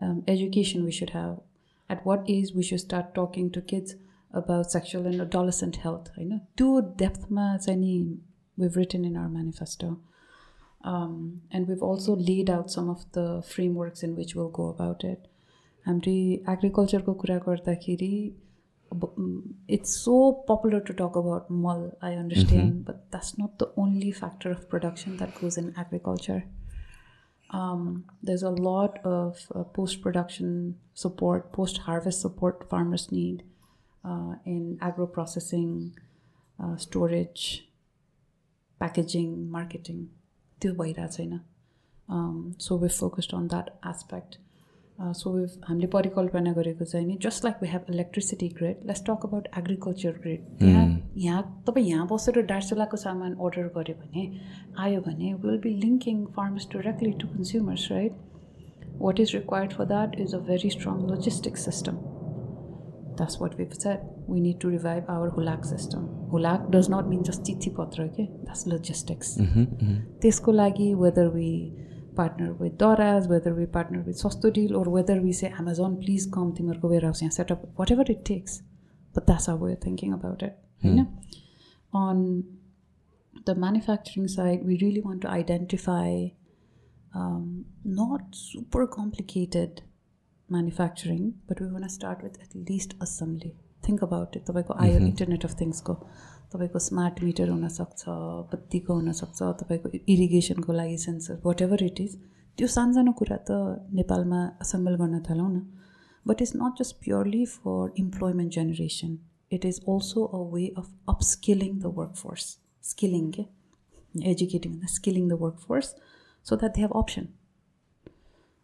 um, education we should have? At what age we should start talking to kids about sexual and adolescent health? I know two depth any we've written in our manifesto. Um, and we've also laid out some of the frameworks in which we'll go about it. हाम्रो एग्रिकल्चरको कुरा गर्दाखेरि it's so popular to talk about mull, I understand, mm-hmm. but that's not the only factor of production that goes in agriculture. Um, there's a lot of uh, post production support, post harvest support farmers need uh, in agro processing, uh, storage, packaging, marketing. Um, so we're focused on that aspect. So हामीले परिकल्पना गरेको चाहिँ नि just like we have electricity grid let's talk about agriculture grid त्यहाँ यहाँ तपाईँ यहाँ बसेर डार्चुलाको सामान अर्डर गऱ्यो भने आयो भने will be linking farmers directly to consumers right what is required for that is a very strong logistic system that's what we set we need to revive our हुलाक सिस्टम हुलाक डज नट मिन जस्ट चिठी पत्र के that's logistics त्यसको लागि whether we partner with Doras, whether we partner with Sostodil, or whether we say, Amazon, please come to our warehouse and set up whatever it takes. But that's how we're thinking about it. You hmm. know? On the manufacturing side, we really want to identify um, not super complicated manufacturing, but we want to start with at least assembly. Think about it. The mm-hmm. Internet of Things go. तपाईँको smart meter हुनसक्छ बत्तीको हुनसक्छ तपाईँको इरिगेसनको लागि sensor whatever it is त्यो सानसानो कुरा त नेपालमा असेम्बल गर्न थालौँ न but it's not just purely for employment generation it is also a way of upskilling the workforce skilling के educating skilling the workforce so that they have option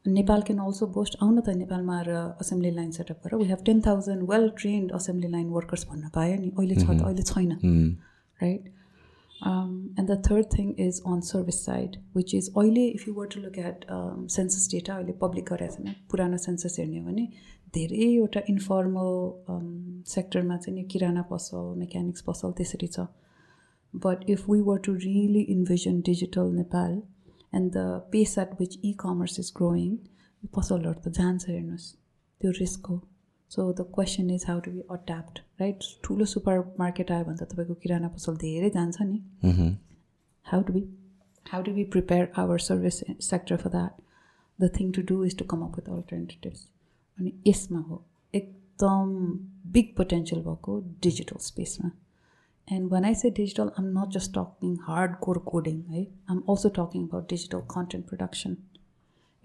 Nepal can also boost आउन त नेपालमा आएर assembly line setup गरेर we have ten thousand well trained assembly line workers भन्न पायो नि। अहिले छ त अहिले छैन। Right and the third thing is on service side which is अहिले if you were to look at census data अहिले पब्लिक गरेको छैन। पुरानो सेन्सस हेर्ने हो भने धेरैवटा इन्फर्मल सेक्टरमा चाहिँ नि किराना पसल मेकानिक्स पसल त्यसरी छ। But if we were to really envision digital Nepal and the pace at which e commerce is growing पसलहरू त जान्छ हेर्नुहोस् त्यो रिस्क हो so the question is how to be adapt right ठुलो सुपर मार्केट आयो भने त तपाईँको किराना पसल धेरै जान्छ नि how to be how to be prepare our service sector for that the thing to do is to come up with alternatives अनि यसमा हो एकदम बिग पोटेन्सियल भएको डिजिटल स्पेसमा And when I say digital I'm not just talking hard core coding है I'm also talking about digital content production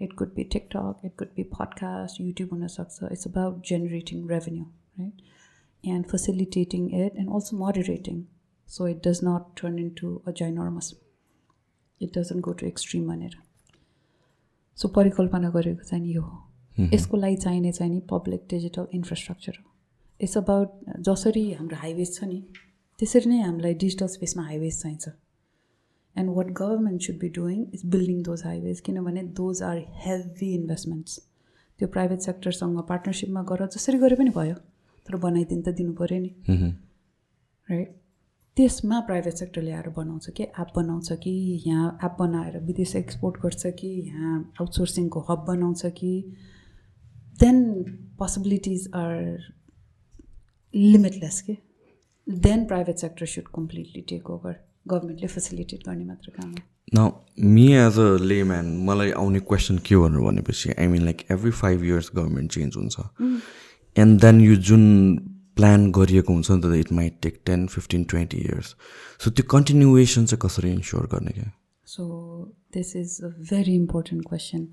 it could be TikTok, it could be podcast, YouTube hunasaksa. It's about generating revenue, right? And facilitating it and also moderating. So it does not turn into a ginormous. It doesn't go to extreme भनेर so परिकल्पना गरेको चाहिँ नि यो हो यसको लागि चाहिने चाहिँ नि पब्लिक डिजिटल इन्फ्रास्ट्रक्चर हो इट्स अबाउट जसरी हाम्रो हाइवेज छ नि त्यसरी नै हामीलाई डिजिटल स्पेसमा हाइवेज चाहिन्छ। And what government should be doing is building those highways किनभने दोज आर हेभी इन्भेस्टमेन्ट्स त्यो प्राइभेट सेक्टरसँग पार्टनरसिपमा गर जसरी गरे पनि भयो तर बनाइदिनु त दिनु पऱ्यो नि। राइट त्यसमा प्राइभेट सेक्टरले आएर बनाउँछ कि एप बनाउँछ कि यहाँ एप बनाएर विदेश एक्सपोर्ट गर्छ कि यहाँ आउटसोर्सिङको हब बनाउँछ कि देन पोसिबिलिटिज आर लिमिटलेस के। Then private sector should completely take over गभर्मेन्टले फेसिलिटेट गर्ने मात्र काम हो। न मी एज अ लेम्यान मलाई आउने क्वेसन के भनेर भनेपछि I mean like every five years government change हुन्छ। एन्ड देन यो जुन प्लान गरिएको हुन्छ नि त it might take ten fifteen twenty years so त्यो कन्टिन्युएसन चाहिँ कसरी इन्स्योर गर्ने क्या? So this is a very important question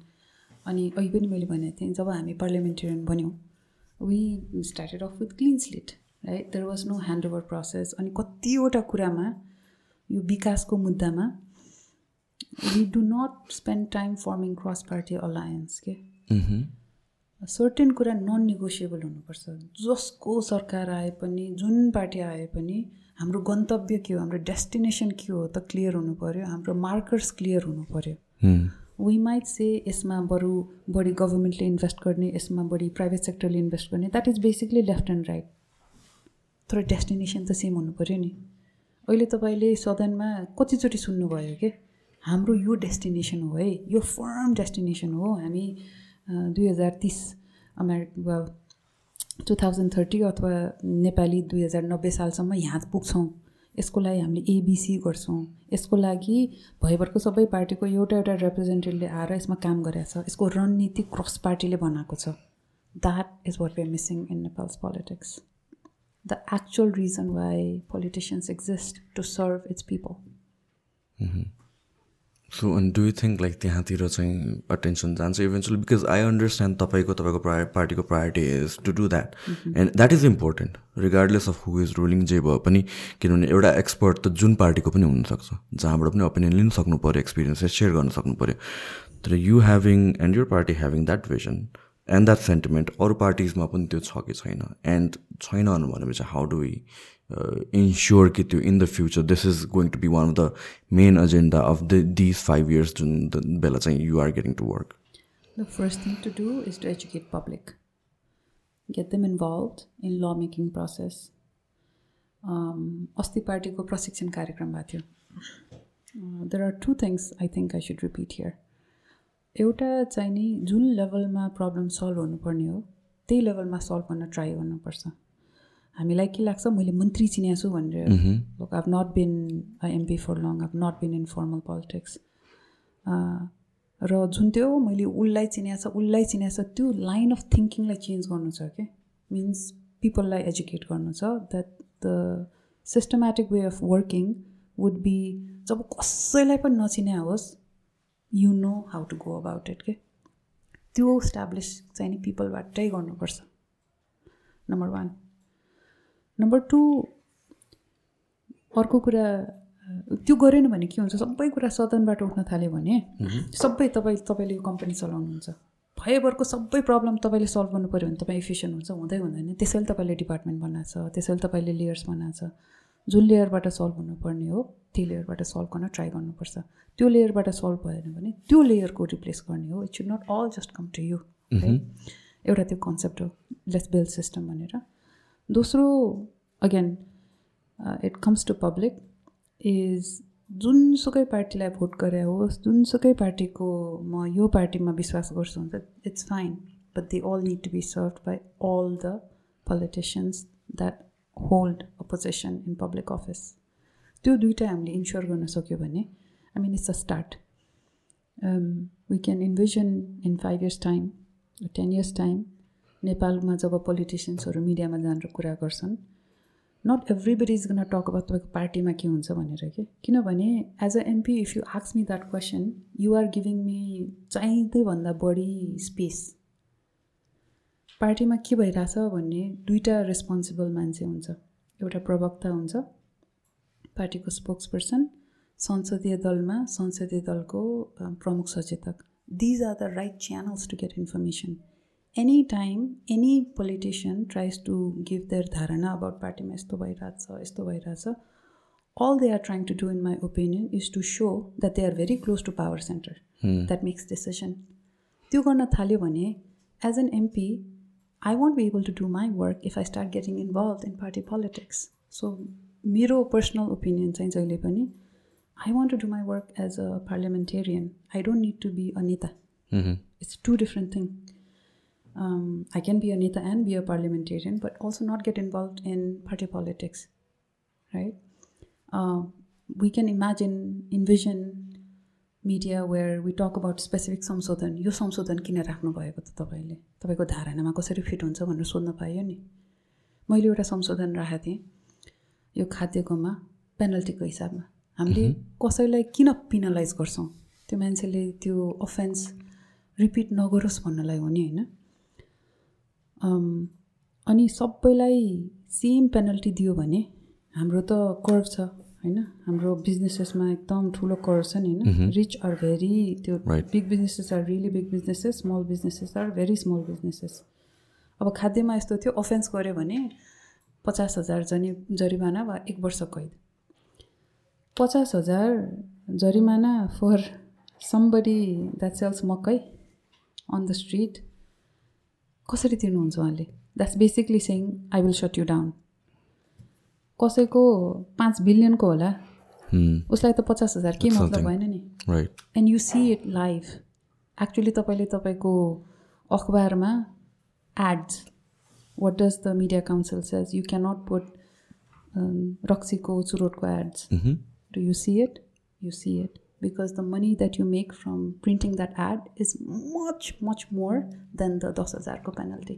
अनि अहिले पनि मैले भनेको थिएँ जब हामी parliamentarian बन्यौँ we started off with clean slate right there was no hand over process अनि कतिवटा कुरामा यो विकासको मुद्दामा we do not spend time forming cross party alliance के सर्टेन कुरा नन नेगोसिएबल हुनुपर्छ। जसको सरकार आए पनि जुन पार्टी आए पनि हाम्रो गन्तव्य के हो हाम्रो डेस्टिनेसन के हो त क्लियर हुनु पऱ्यो हाम्रो मार्कर्स क्लियर हुनु पऱ्यो वी माइट से यसमा बरु बढी गभर्मेन्टले इन्भेस्ट गर्ने यसमा बढी प्राइभेट सेक्टरले इन्भेस्ट गर्ने that is basically left and right तर डेस्टिनेसन त सेम हुनु पऱ्यो नि। अहिले तपाईँले सदनमा कतिचोटि सुन्नुभयो कि? हाम्रो यो डेस्टिनेसन हो है यो फर्म डेस्टिनेसन हो। हामी दुई हजार तिस अमेरिका टु थाउजन्ड थर्टी अथवा नेपाली दुई हजार नब्बे सालसम्म यहाँ पुग्छौँ। यसको लागि हामीले एबिसी गर्छौँ। यसको लागि भइभरको सबै पार्टीको एउटा एउटा रिप्रेजेन्टेटिभले आएर यसमा काम गरेको छ। यसको रणनीति क्रस पार्टीले बनाएको छ। That is what missing in Nepal's politics the actual reason why politicians exist to serve its people. So अनि डु यु थिङ्क लाइक त्यहाँतिर चाहिँ अटेन्सन जान्छ इभेन्चुली बिकज आई अन्डरस्ट्यान्ड तपाईँको तपाईँको प्राय पार्टीको priority is to do that and that is important regardless of who is ruling जे भयो पनि किनभने एउटा एक्सपर्ट त जुन पार्टीको पनि हुनसक्छ जहाँबाट पनि ओपिनियन लिनु सक्नु पऱ्यो एक्सपिरियन्सेस सेयर गर्न सक्नु पऱ्यो तर you having and your party having that vision and that sentiment अरू पार्टिजमा पनि त्यो छ कि छैन एन्ड छैन भनेपछि हाउ डु वी इन्स्योर कि त्यो in the future this is going to be one of the main agenda of the these five years जुन बेला चाहिँ you are getting to work The first thing to do is to educate public. Get them involved in law making process. अस्ति पार्टीको प्रशिक्षण कार्यक्रम भएको थियो there are two things I think I should repeat here एउटा चाहिँ नि जुन लेभलमा प्रब्लम सल्भ हुनुपर्ने हो त्यही लेभलमा सल्भ गर्न ट्राई गर्नुपर्छ। हामीलाई के लाग्छ मैले मन्त्री चिनेको छु भनेर। Look I've not been MP for long I've not been in formal politics र जुन त्यो मैले उसलाई चिनेको छ उसलाई चिनेको छ त्यो लाइन अफ थिङ्किङलाई चेन्ज गर्नु छ क्या मिन्स पिपललाई एजुकेट गर्नु छ that the systematic way of working would be जब कसैलाई पनि नचिने होस् you know how to go about it के त्यो इस्टाब्लिस चाहिँ नि पिपलबाटै गर्नुपर्छ। नम्बर वान नम्बर टू अर्को कुरा त्यो गरेन भने के हुन्छ सबै कुरा सदनबाट उठ्न थाल्यो भने सबै तपाईँ तपाईँले यो कम्पनी चलाउनुहुन्छ। भएभरको सबै प्रब्लम तपाईँले सल्भ गर्नु पऱ्यो भने तपाईँ इफिसियन्ट हुन्छ हुँदै हुँदैन। त्यसैले तपाईँले डिपार्टमेन्ट बनाएको छ त्यसैले तपाईँले लेयर्स बनाएको छ। जुन लेयरबाट सल्भ हुनुपर्ने हो त्यो लेयरबाट सल्भ गर्न ट्राई गर्नुपर्छ। त्यो लेयरबाट सल्भ भएन भने त्यो लेयरको रिप्लेस गर्ने हो। It should not all just come to you है एउटा त्यो कन्सेप्ट हो लेट्स बिल्ड सिस्टम भनेर। दोस्रो again it comes to public is जुनसुकै पार्टीलाई भोट गरे होस् जुनसुकै पार्टीको म यो पार्टीमा विश्वास गर्छु हुन्छ it's fine but they all need to be serve by all the politicians that hold a position in public office त्यो दुइटा हामीले इन्स्योर गर्न सक्यो भने I mean it's a start we can envision in five years time ten years time नेपालमा जब पोलिटिसियन्सहरू मिडियामा जानेर कुरा गर्छन् not everybody is gonna talk अब तपाईँको पार्टीमा के हुन्छ भनेर कि? किनभने as a MP if you आक्स me that question you are giving me चाहिँदै भन्दा बढी स्पेस पार्टीमा के भइरहेछ भन्ने दुईवटा रेस्पोन्सिबल मान्छे हुन्छ। एउटा प्रवक्ता हुन्छ पार्टीको स्पोक्स पर्सन संसदीय दलमा संसदीय दलको प्रमुख सचेतक। These are the right channels to get information any time any politician tries to give their धारणा अबाउट पार्टीमा यस्तो भइरहेछ यस्तो भइरहेछ all they are trying to do in my opinion is to show that they are very close to power centre that makes decision त्यो गर्न थाल्यो भने as an MP I won't be able to do my work if I start getting involved in party politics. So, मेरो personal opinion चाहिँ जहिले पनि I want to do my work as a parliamentarian I don't need to be a neta it's two different thing I can be a neta and be a parliamentarian but also not get involve in party politics right we can imagine envision media where we talk about specific संशोधन यो संशोधन किन राख्नु भएको त तपाईँले? तपाईँको धारणामा कसरी फिट हुन्छ भनेर सोध्न पाइयो नि। मैले एउटा संशोधन राखेको थिएँ यो खाद्यकोमा पेनल्टीको हिसाबमा। हामीले कसैलाई किन पिनलाइज गर्छौँ? त्यो मान्छेले त्यो अफेन्स रिपिट नगरोस् भन्नलाई हो नि होइन? अनि सबैलाई सेम पेनल्टी दियो भने हाम्रो त कर्भ छ। होइन? हाम्रो बिजनेसेसमा एकदम ठुलो कर्भ छ नि होइन? रिच आर भेरी त्यो big businesses are really big businesses small businesses are very small businesses अब खाद्यमा यस्तो थियो अफेन्स गऱ्यो भने पचास हजार जनि जरिमाना वा एक वर्ष कैद। पचास हजार जरिमाना for somebody that sells makai on the street कसरी तिर्नुहुन्छ उहाँले? That's basically saying I will shut you down कसैको पाँच बिलियनको होला। उसलाई त पचास हजार के मतलब भएन नि? And you see it live actually तपाईँले तपाईँको अखबारमा ads what does the media council says you cannot put रक्सीको चुरोटको ads do you see it you see it the money that you make from printing that ad is much much more than the 10000 ko penalty.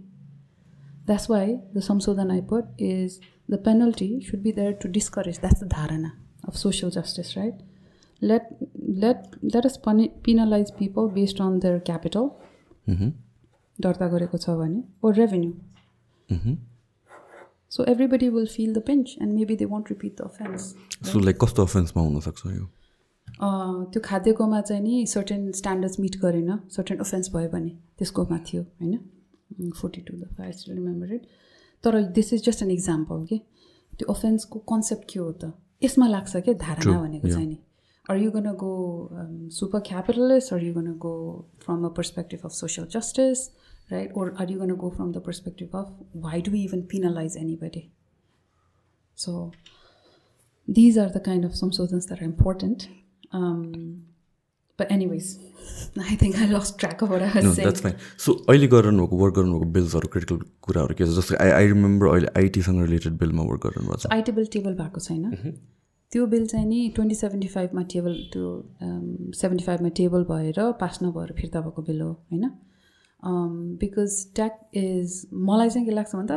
That's why the samsodhan i put is the penalty should be there to discourage that's the dharana of social justice right let let let us penalize people based on their capital दर्ता गरेको छ भने or revenue so everybody will feel the pinch and maybe they won't repeat the offense so like कस्तो अफेन्समा हुनसक्छ यो त्यो खाद्यकोमा चाहिँ नि सर्टेन स्ट्यान्डर्ड्स मिट गरेन सर्टेन अफेन्स भयो भने त्यसकोमा थियो होइन forty two the five remember it तर this is just an example कि त्यो अफेन्सको कन्सेप्ट के हो त यसमा लाग्छ क्या धारणा भनेको चाहिँ नि are you gonna go super capitalist are you gonna go from a perspective of social justice right or are you gonna go from the perspective of why do even penalise anybody so these are the kind of संशोधन्स that are important But anyways, I think I lost track of what I was no, saying. That's fine. So अहिले गरिरहनुभएको work गर्नुभएको बिल्सहरू critical कुराहरू के छ? जस्तो I I remember अहिले आइटीसँग related बिलमा work गरिरहनु छ। आइटी बिल टेबल भएको छैन। त्यो बिल चाहिँ नि ट्वेन्टी सेभेन्टी फाइभमा टेबल त्यो सेभेन्टी फाइभमा टेबल भएर पास नभएर फिर्ता भएको बिल हो होइन? बिकज ट्याक इज मलाई चाहिँ के लाग्छ भन्दा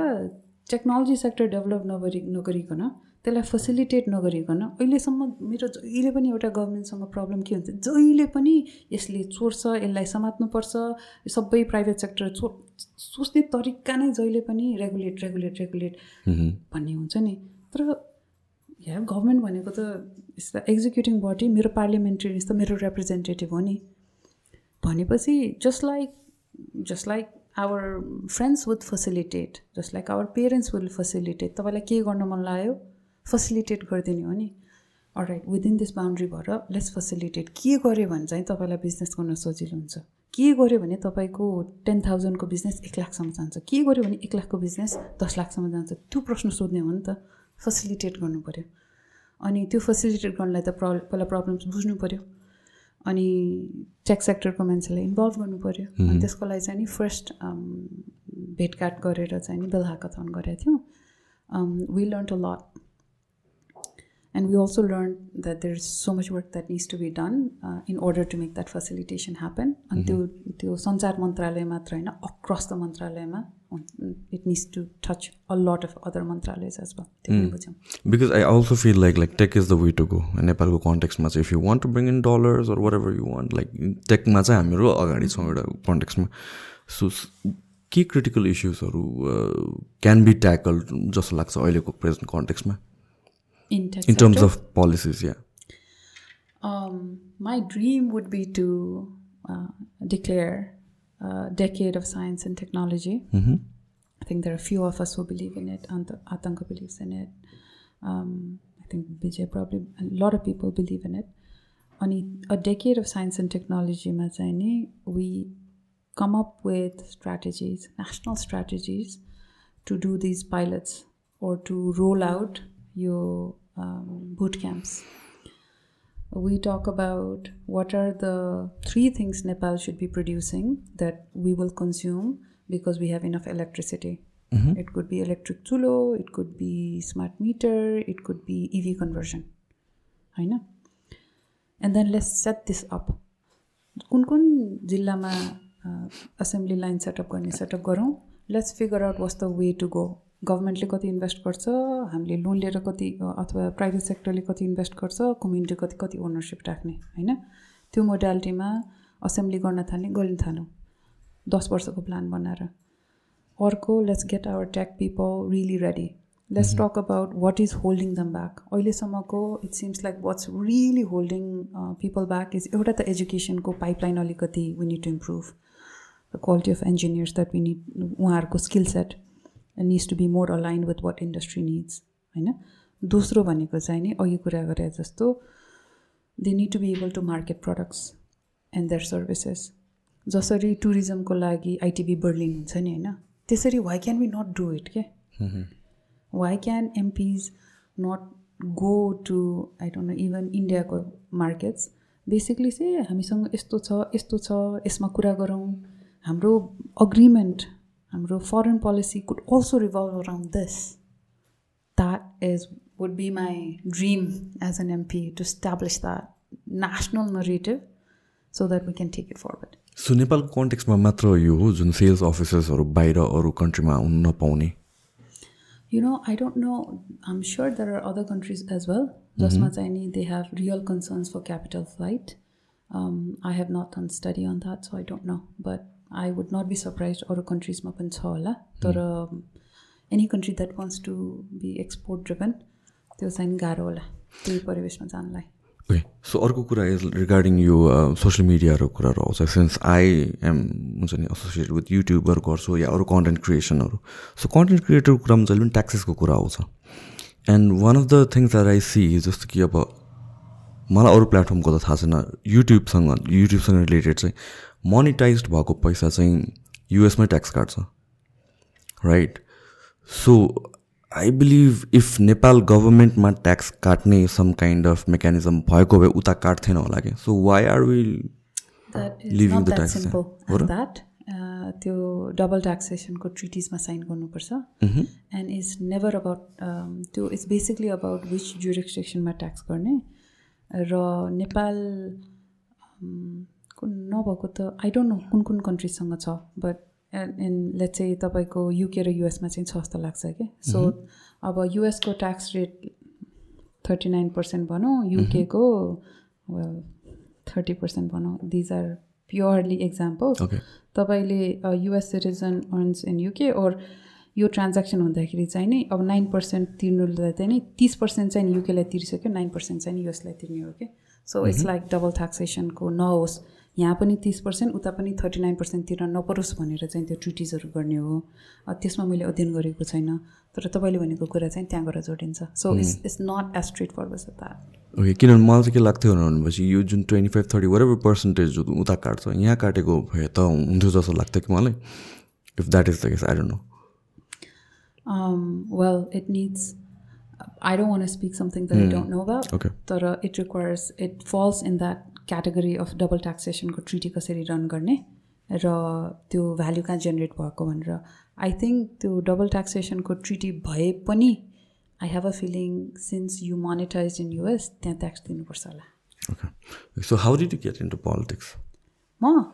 टेक्नोलोजी सेक्टर डेभलप नगरी नगरिकन त्यसलाई फेसिलिटेट नगरिकन अहिलेसम्म मेरो जहिले पनि एउटा गभर्मेन्टसँग प्रब्लम के हुन्छ जहिले पनि यसले चोर्छ यसलाई समात्नुपर्छ सबै प्राइभेट सेक्टर चो सोच्ने तरिका नै जहिले पनि रेगुलेट रेगुलेट रेगुलेट भन्ने हुन्छ नि। तर या गभर्मेन्ट भनेको त यस्तो एक्जिक्युटिङ बडी मेरो पार्लियामेन्ट्री यस्तो मेरो रिप्रेजेन्टेटिभ हो नि। भनेपछि just like just like our friends would facilitate just like our parents will facilitate तपाईँलाई के गर्न मन लाग्यो? फेसिलिटेट गरिदिने हो नि? राइट विदिन दिस बााउन्ड्री भएर लेट्स फेसिलिटेट के गर्यो भने चाहिँ तपाईँलाई बिजनेस गर्न सजिलो हुन्छ। के गर्यो भने तपाईँको टेन थाउजन्डको बिजनेस एक लाखसम्म जान्छ। के गर्यो भने एक लाखको बिजनेस दस लाखसम्म जान्छ। त्यो प्रश्न सोध्ने हो नि त। फेसिलिटेट गर्नु पऱ्यो अनि त्यो फेसिलिटेट गर्नलाई त प्र पहिला प्रब्लम्स बुझ्नु पऱ्यो अनि टेक सेक्टरको मान्छेलाई इन्भल्भ गर्नु पऱ्यो अनि त्यसको लागि चाहिँ नि फर्स्ट भेटघाट गरेर चाहिँ नि बेल हाकाथन गरेका थियौँ। We learn a lot and we also learned that there's so much work that needs to be done uh, in order to make that facilitation happen. अनि त्यो त्यो सञ्चार मन्त्रालय मात्र होइन अक्रस द मन्त्रालयमा needs to touch a lot of other मन्त्रालय as well त्यो पनि बुझ्यौँ because I also feel like like tech is the way to go नेपालको कन्टेक्समा चाहिँ you want to bring in dollars or whatever you want like टेकमा चाहिँ हामीहरू अगाडि छौँ एउटा कन्टेक्समा सो के क्रिटिकल इस्युजहरू क्यान बी ट्याकल जस्तो लाग्छ अहिलेको प्रेजेन्ट कन्टेक्समा in tech in terms of policies yeah. Um, my dream would be to uh, declare a decade of science and technology. Mm-hmm. i think there are few of us who believe in it Ant- atanka believes in it. Um, i think vijay probably a lot of people believe in it. On a decade of science and technology we come up with strategies national strategies to do these pilots or to roll out your um, boot camps. We talk about what are the three things Nepal should be producing that we will consume because we have enough electricity. It could be electric chulo, it could be smart meter, it could be EV conversion. I know. And then let's set this up. कुन कुन जिल्लामा assembly line setup गर्ने setup गरौँ let's figure out what's the way to go गभर्मेन्टले कति invest गर्छ हामीले loan लिएर कति अथवा प्राइभेट सेक्टरले कति इन्भेस्ट गर्छ कम्युनिटी कति कति ओनरसिप राख्ने होइन? त्यो मोडालिटीमा असेम्ब्ली गर्न थाल्ने गर्न थालौँ। दस वर्षको प्लान बनाएर। अर्को let's get our tech people really ready let's talk about what is holding them back अहिलेसम्मको it seems like what's really holding people back is एउटा त एजुकेसनको पाइपलाइन अलिकति we need to improve the quality of engineers that we need उहाँहरूको skill set needs to be more align with what industry needs होइन? दोस्रो भनेको चाहिँ नि अघि कुरा गरे जस्तो they need to be able to market products and their services जसरी टुरिज्मको लागि आइटिबी बर्लिन हुन्छ नि होइन? त्यसरी why can we not do it के? Why can MPs not go to I don't know even इन्डियाको मार्केट्स बेसिकली चाहिँ हामीसँग यस्तो छ यस्तो छ यसमा कुरा गरौँ। हाम्रो अग्रिमेन्ट हाम्रो foreign policy could also revolve around this that is would be my dream as an MP to establish the national narrative so that we can take it forward so नेपालको कन्टेक्समा मात्र यो हो जुन सेल्स अफिसर्सहरू बाहिर अरू कन्ट्रीमा हुन नपाउने You know, I don't know. I'm sure there are other countries as well. Jasma Chaini, they have real concerns for capital flight. Um, I have not done study on that, so I don't know. But I would not be surprised other countries ma pani cha hola. तर any country that wants to be export driven, त्यो चाहिँ गाह्रो होला त्यही परिवेशमा जानलाई okay so अर्को कुरा इज रिगार्डिङ यो सोसियल मिडियाहरूको कुराहरू आउँछ सिन्स आई एम हुन्छ नि एसोसिएटेड विथ युट्युबर गर्छु या अरू कन्टेन्ट क्रिएसनहरू सो कन्टेन्ट क्रिएटरको कुरामा जहिले पनि ट्याक्सेसको कुरा आउँछ। And one of the things are I see जस्तो कि अब मलाई अरू प्लेटफर्मको त थाहा छैन युट्युबसँग युट्युबसँग रिलेटेड चाहिँ मोनिटाइज भएको पैसा चाहिँ युएसमै ट्याक्स काट्छ. Right so I believe if Nepal गभर्मेन्टमा ट्याक्स काट्ने सम काइन्ड अफ मेकानिजम भएको भए उता काट्थेन होला कि? So why are that simple हो र? द्याट त्यो डबल ट्याक्सेसनको ट्रिटिजमा साइन गर्नुपर्छ। एन्ड इज नेभर अबाउट त्यो इट्स बेसिकली अबाउट विच जुरिस्ट्रिक्सनमा ट्याक्स गर्ने। र नेपाल um, नभएको त आई डोन्ट नो कुन कुन कन्ट्रिजसँग छ बट एन्ड लेट चाहिँ तपाईँको युके र युएसमा चाहिँ छ जस्तो लाग्छ कि सो अब युएसको tax rate thirty nine percent भनौँ युकेको वेल थर्टी पर्सेन्ट भनौँ। These are purely examples okay तपाईँले US citizen earns in UK or यो ट्रान्ज्याक्सन हुँदाखेरि चाहिँ नि अब नाइन पर्सेन्ट तिर्नुलाई चाहिँ नि तिस पर्सेन्ट चाहिँ युकेलाई तिरिसक्यो नाइन पर्सेन्ट चाहिँ युएसलाई तिर्ने हो कि सो इट्स लाइक डबल ट्याक्सेसनको नहोस्। यहाँ पनि तिस पर्सेन्ट उता पनि थर्टी नाइन पर्सेन्ट तिर्न नपरोस् भनेर चाहिँ त्यो ट्रिटिजहरू गर्ने हो त्यसमा मैले अध्ययन गरेको छैन तर तपाईँले भनेको कुरा चाहिँ त्यहाँ गएर जोडिन्छ so it's it's not as straight for bus okay किनभने मलाई चाहिँ के लाग्थ्यो भनेपछि यो जुन twenty five thirty whatever percentage उता काट्छ यहाँ काटेको भए त हुन्थ्यो जस्तो लाग्थ्यो कि मलाई if that is the case I don't know well it needs I don't want to speak something that mm. I hmm. don't know about. Okay. But uh, it requires, it falls in that category of double taxation को treaty कसरी run गर्ने र त्यो value कहाँ generate भएको भनेर I think त्यो double ट्याक्सेसनको ट्रिटी भए पनि I have a feeling since you monetise in US त्यहाँ ट्याक्स दिनुपर्छ होला. So how did you get into politics? म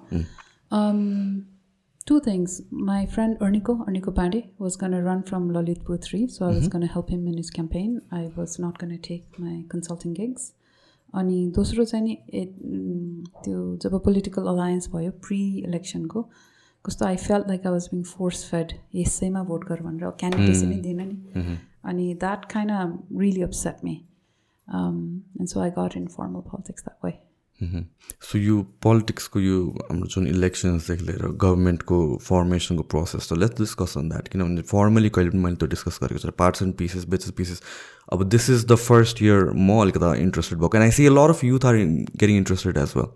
two things. My friend Erniko, Erniko Pandey, was going to run from Lalitpur 3, so I was mm-hmm. going to help him in his campaign. I was not going to अनि दोस्रो चाहिँ नि त्यो जब political alliance भयो pre इलेक्सनको कस्तो I felt like I was being force fed यसैमा भोट गर भनेर क्यान्डिडेट्स नै दिएन नि। अनि that kind really upset me and so I got in formal politics that way so यो पोलिटिक्सको यो हाम्रो जुन इलेक्सन्सदेखि लिएर गभर्मेन्टको फर्मेसनको प्रोसेस त लेट्स डिस्कस अन द्याट किनभने फर्मली कहिले पनि मैले त्यो डिस्कस गरेको छु parts and pieces batches pieces अब this is the first year म अलिकता इन्ट्रेस्टेड भएको। And I see lot of youth are getting interested as well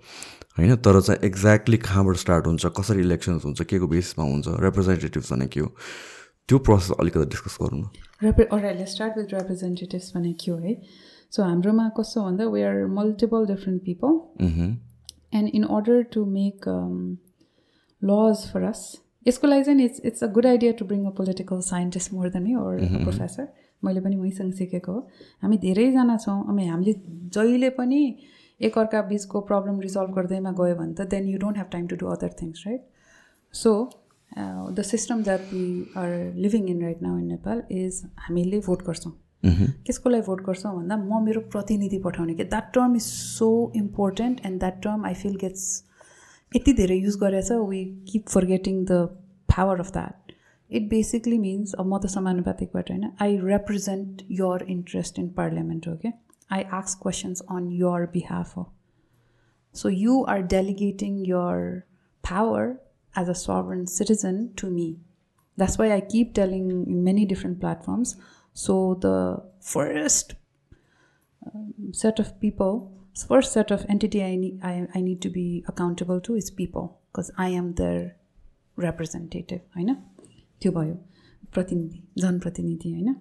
होइन? तर चाहिँ एक्ज्याक्टली कहाँबाट स्टार्ट हुन्छ कसरी इलेक्सन्स हुन्छ के को बेसिसमा हुन्छ रिप्रेजेन्टेटिभ्स भने के हो? त्यो प्रोसेस अलिकति डिस्कस गरौँ न। स्टार्ट विथ रिप्रेजेन्टेटिभ्स भने के हो है? सो हाम्रोमा कस्तो भन्दा we are multiple different people and in order to make laws for us यसको लागि चाहिँ it's it's a good idea to bring a political scientist more than or professor मैले पनि मैसँग सिकेको हो। हामी धेरैजना छौँ। अनि हामीले जहिले पनि एकअर्का बिचको प्रब्लम रिजल्भ गर्दैमा गयो भने त then you don't have time to do other things right so the system that we are living in right now in Nepal is हामीले भोट गर्छौँ। कसको लागि भोट गर्छौँ भन्दा म मेरो प्रतिनिधि पठाउने कि that term is so important and that term I feel gets यति धेरै युज गरेछ we keep forgetting the power of that it basically means अब म त समानुपातिकबाट होइन I represent your interest in parliament हो कि I ask questions on your behalf हो so you are delegating your power as a sovereign citizen to me. That's why I keep telling in many different platforms So the first um, set of people, first set of entity I need, I, I need to be accountable to is people because I am their representative होइन? त्यो भयो। प्रतिनिधि जनप्रतिनिधि होइन?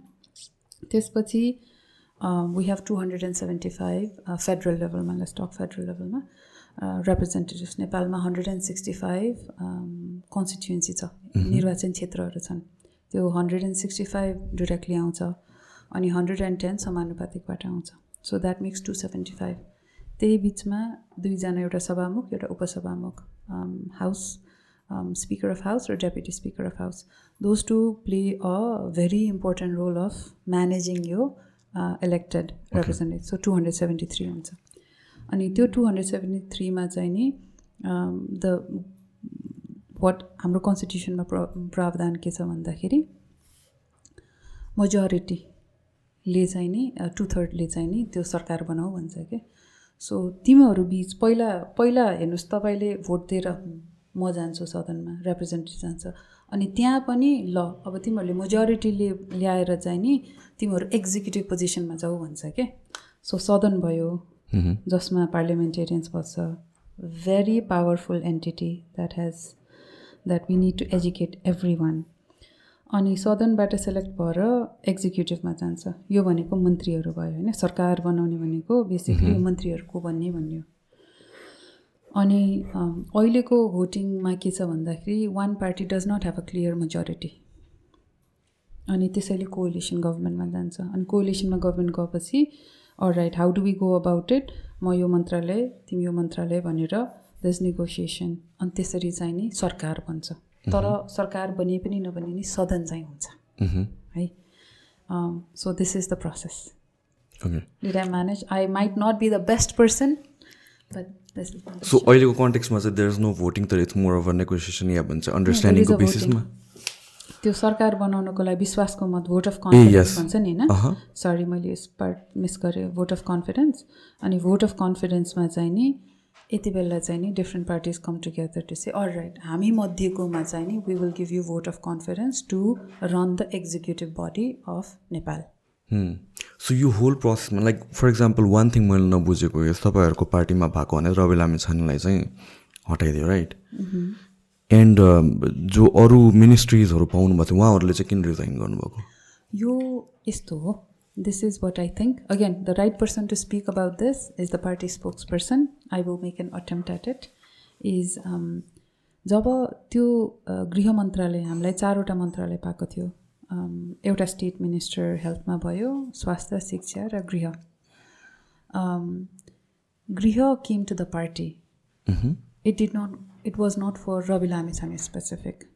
त्यसपछि we have two hundred and seventy five federal लेभलमा लेस्टक federal लेभलमा रिप्रेजेन्टेटिभ्स नेपालमा hundred and sixty five constituency छ। निर्वाचन क्षेत्रहरू छन्। त्यो hundred and sixty five directly आउँछ अनि हन्ड्रेड एन्ड टेन समानुपातिकबाट आउँछ। So that makes two seventy five त्यही बिचमा दुईजना एउटा सभामुख एउटा उपसभामुख हाउस स्पिकर अफ हाउस र deputy speaker of house those two play a very important role of managing यो elected representative so two hundred seventy three हुन्छ। अनि त्यो टु हन्ड्रेड सेभेन्टी थ्रीमा चाहिँ नि द वाट हाम्रो कन्स्टिट्युसनमा प्र प्रावधान के छ भन्दाखेरि मेजोरिटीले चाहिँ नि टु थर्डले चाहिँ नि त्यो सरकार बनाऊ भन्छ क्या सो तिमीहरू बिच पहिला पहिला हेर्नुहोस् तपाईँले भोट दिएर म जान्छु सदनमा रिप्रेजेन्टेटिभ जान्छ। अनि त्यहाँ पनि ल अब तिमीहरूले मेजोरिटीले ल्याएर चाहिँ नि तिमीहरू एक्जिक्युटिभ पोजिसनमा जाऊ भन्छ क्या सो सदन भयो जसमा पार्लियामेन्टेरियन्स बस्छ। Very powerful entity that has that we need to educate everyone अनि सदनबाट सेलेक्ट भएर एक्जिक्युटिभमा जान्छ। यो भनेको मन्त्रीहरू भयो होइन सरकार बनाउने भनेको बेसिकली मन्त्रीहरूको भन्ने हो अनि अहिलेको भोटिङमा के छ भन्दाखेरि one party does not have a clear majority अनि त्यसैले कोइलेसन गभर्मेन्टमा जान्छ। अनि कोइलेसनमा गभर्मेन्ट गएपछि or right how do we go about it म यो मन्त्रालय तिमी यो मन्त्रालय भनेर दस नेगोसिएसन अनि त्यसरी चाहिँ नि सरकार बन्छ। तर सरकार बनिए पनि नबनिए नि सदन चाहिँ हुन्छ। है? So this is the process did I manage I might not be the best person but so अहिलेको कन्टेक्समा चाहिँ देयर इज नो भोटिङ तर इट्स मोर अफ नेगोसिएसन या भन्छ अन्डरस्ट्यान्डिङको बेसिसमा त्यो सरकार बनाउनको लागि विश्वासको मत भोट अफ कन्फिडेन्स भन्छ नि होइन? सरी मैले यस पार्ट मिस गरेँ। भोट अफ कन्फिडेन्स अनि भोट अफ कन्फिडेन्समा चाहिँ नि यति बेला चाहिँ नि different parties come together to say all right हामी मध्येकोमा चाहिँ नि we will give you vote of confidence to run the executive body of Nepal so यो whole प्रोसेसमा like for example one thing मैले नबुझेको यस तपाईँहरूको पार्टीमा भएको भने रवि लामी छानेलाई चाहिँ हटाइदियो राइट एन्ड जो अरू मिनिस्ट्रिजहरू पाउनुभएको थियो उहाँहरूले चाहिँ किन रिजाइन गर्नुभएको? यो यस्तो हो। This is what I think. Again, the right person to speak about this is the party spokesperson. I will make an attempt at it. Is um, जब त्यो गृह मन्त्रालय हामीलाई चारवटा मन्त्रालय पाएको थियो एउटा स्टेट मिनिस्टर हेल्थमा भयो स्वास्थ्य शिक्षा र गृह गृह came to the party it did not it was not for Rabi Lamichhane specific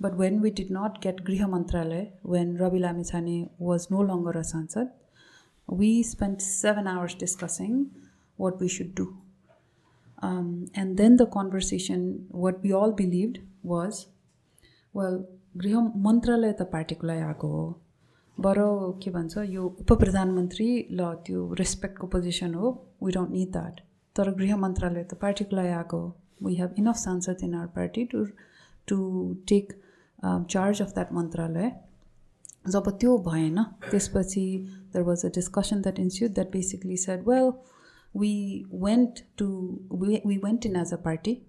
But when we did not get Griha Mantralaya, when Ravi Lamichhane was no longer a Sansad, we spent seven hours discussing what we should do. Um, and then the conversation, what we all believed was, well, गृह मन्त्रालय त पार्टीको आएको हो बरु के भन्छ यो उप प्रधानमन्त्री ल त्यो रेस्पेक्टको पोजिसन हो वी डोन्ट निड द्याट तर गृह मन्त्रालय त पार्टीको लागि आएको हो वी हेभ इनफ सांसद in our party to to take charge of that मन्त्रालय जब त्यो भएन त्यसपछि there was a discussion that ensue that basically said well we went to we went in as a party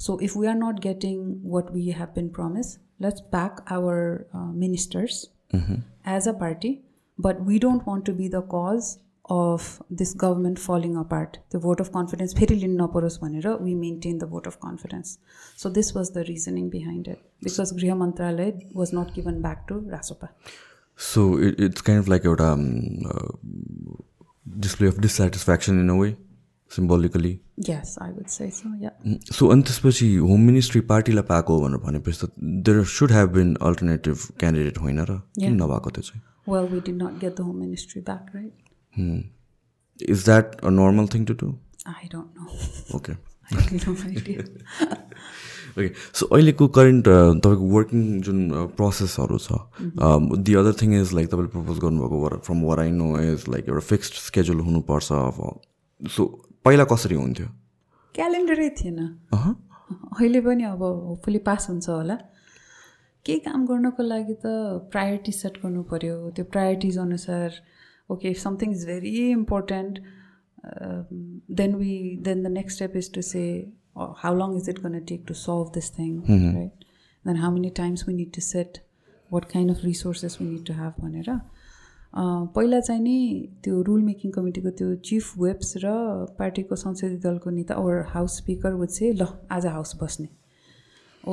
So if we are not getting what we have been promised, let's back our uh, ministers mm-hmm. as a party. But we don't want to be the cause of this government falling apart. The vote of confidence, we maintain the vote of confidence. So this was the reasoning behind it because Griha Mantralaya was not given back to Rasopa. So it, it's kind of like a um, uh, display of dissatisfaction in a way, symbolically. Yes, I would say so, yeah. So अनि त्यसपछि home ministry पार्टीलाई पाएको भनेर भनेपछि त there should have been alternative candidate होइन र किन नभएको त्यो चाहिँ Well, we did not get the home ministry back, right? Hmm. Is that a normal thing to do? I don't know. Okay. I have no idea. Okay so अहिलेको current तपाईँको working जुन प्रोसेसहरू छ the other thing is like तपाईँले propose गर्नुभएको from where I know is like एउटा fixed schedule हुनुपर्छ अब सो पहिला कसरी हुन्थ्यो क्यालेन्डरै थिएन अहिले पनि अब होपफुली पास हुन्छ होला केही काम गर्नको लागि त प्रायोरिटी सेट गर्नु पऱ्यो त्यो प्रायोरिटिज अनुसार okay if something is very important um, then we then the next step is to say oh, how long is it going to take to solve this thing mm-hmm. right then how many times we need to sit what kind of resources we need to have भनेर पहिला चाहिँ नि त्यो rule making कमिटीको त्यो chief webs र पार्टीको संसदीय दलको नेता ओर हाउस स्पिकर वुड चाहिँ ल आज हाउस बस्ने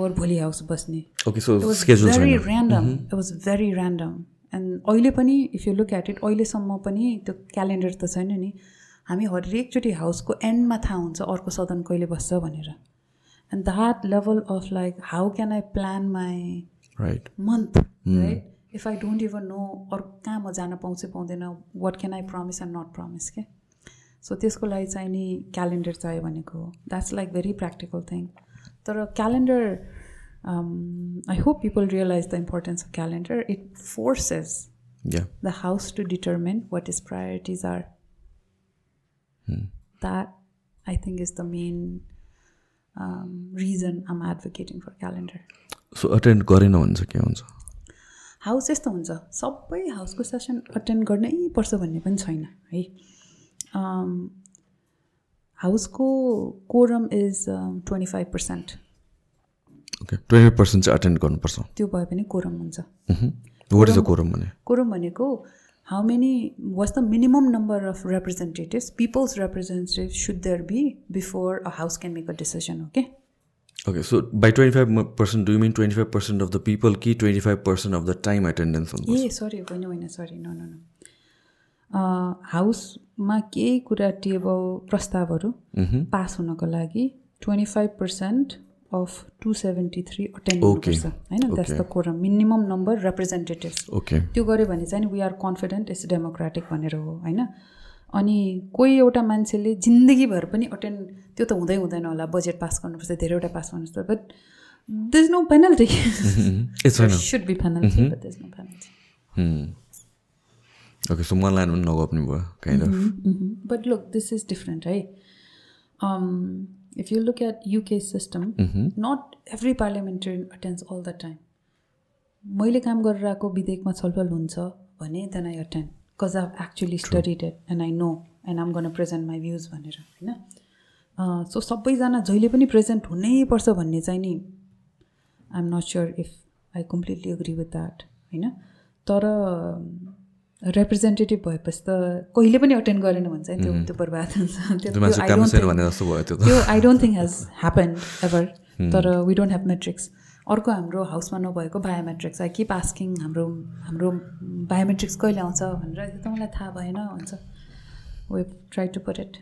ओर भोलि हाउस बस्ने very random it was very random and अहिले पनि if you look at it अहिलेसम्म पनि त्यो क्यालेन्डर त छैन नि। हामी हरेकचोटि हाउसको एन्डमा थाहा हुन्छ अर्को सदन कहिले बस्छ भनेर। And that level of like how can I plan my right month right if I don't even know अरू कहाँ म जान पाउँछ पाउँदैन what can I promise and not promise के? सो त्यसको लागि चाहिँ नि क्यालेन्डर चाहियो भनेको that's like very practical thing तर calendar um, I hope people realize the importance of calendar. It forces yeah. the house to determine what its priorities are. Hmm. That I think is the main um, reason I'm advocating for calendar. So attend गरेन हुन्छ के हुन्छ house यस्तो हुन्छ सबै हाउसको session attend गर्नै पर्छ भन्ने पनि छैन है हाउसको quorum is twenty five percent okay twenty percent चाहिँ एटेन्ड गर्नुपर्छ। त्यो भए पनि कोरम हुन्छ। वाट इज अ कोरम भने? कोरम भनेको how many was the minimum number of representatives people's representative should there be before a house can make a decision okay okay so by twenty five percent do mean twenty five percent of the people कि twenty five percent of the time attendance A sorry होइन होइन sorry न न हाउसमा केही कुरा table प्रस्तावहरू pass हुनको लागि twenty five percent of two seventy three attend गर्नुपर्छ होइन that's the quorum minimum number representatives त्यो गऱ्यो भने चाहिँ we are confident it's democratic भनेर हो होइन? अनि कोही एउटा मान्छेले जिन्दगीभर पनि अटेन्ड त्यो त हुँदै हुँदैन होला बजेट पास गर्नुपर्छ धेरैवटा पास गर्नुपर्छ but the is no penalty should be penalty but no penalty okay so मलाई पनि नगप्नु भयो but look this is different है if you look at UK system not every parliamentarian attends all the time मैले काम गरेर आएको विधेयकमा छलफल हुन्छ भने then I attend because I actually studied it and I know and I'm gonna present my views भनेर होइन? सो सबैजना जहिले पनि प्रेजेन्ट हुनैपर्छ भन्ने चाहिँ नि I am not sure if I completely agree with that होइन? तर रिप्रेजेन्टेटिभ भएपछि त कहिले पनि अटेन्ड गरेन भन्छ त्यो त्यो बर्बाद हुन्छ। त्यो I don't think has happen ever तर वी डोन्ट ह्याभ मेट्रिक्स अर्को हाम्रो हाउसमा नभएको बायोमेट्रिक्स आई किप आस्किङ हाम्रो हाम्रो बायोमेट्रिक्स कहिले आउँछ भनेर। त मलाई थाहा भएन भन्छ। We try to put it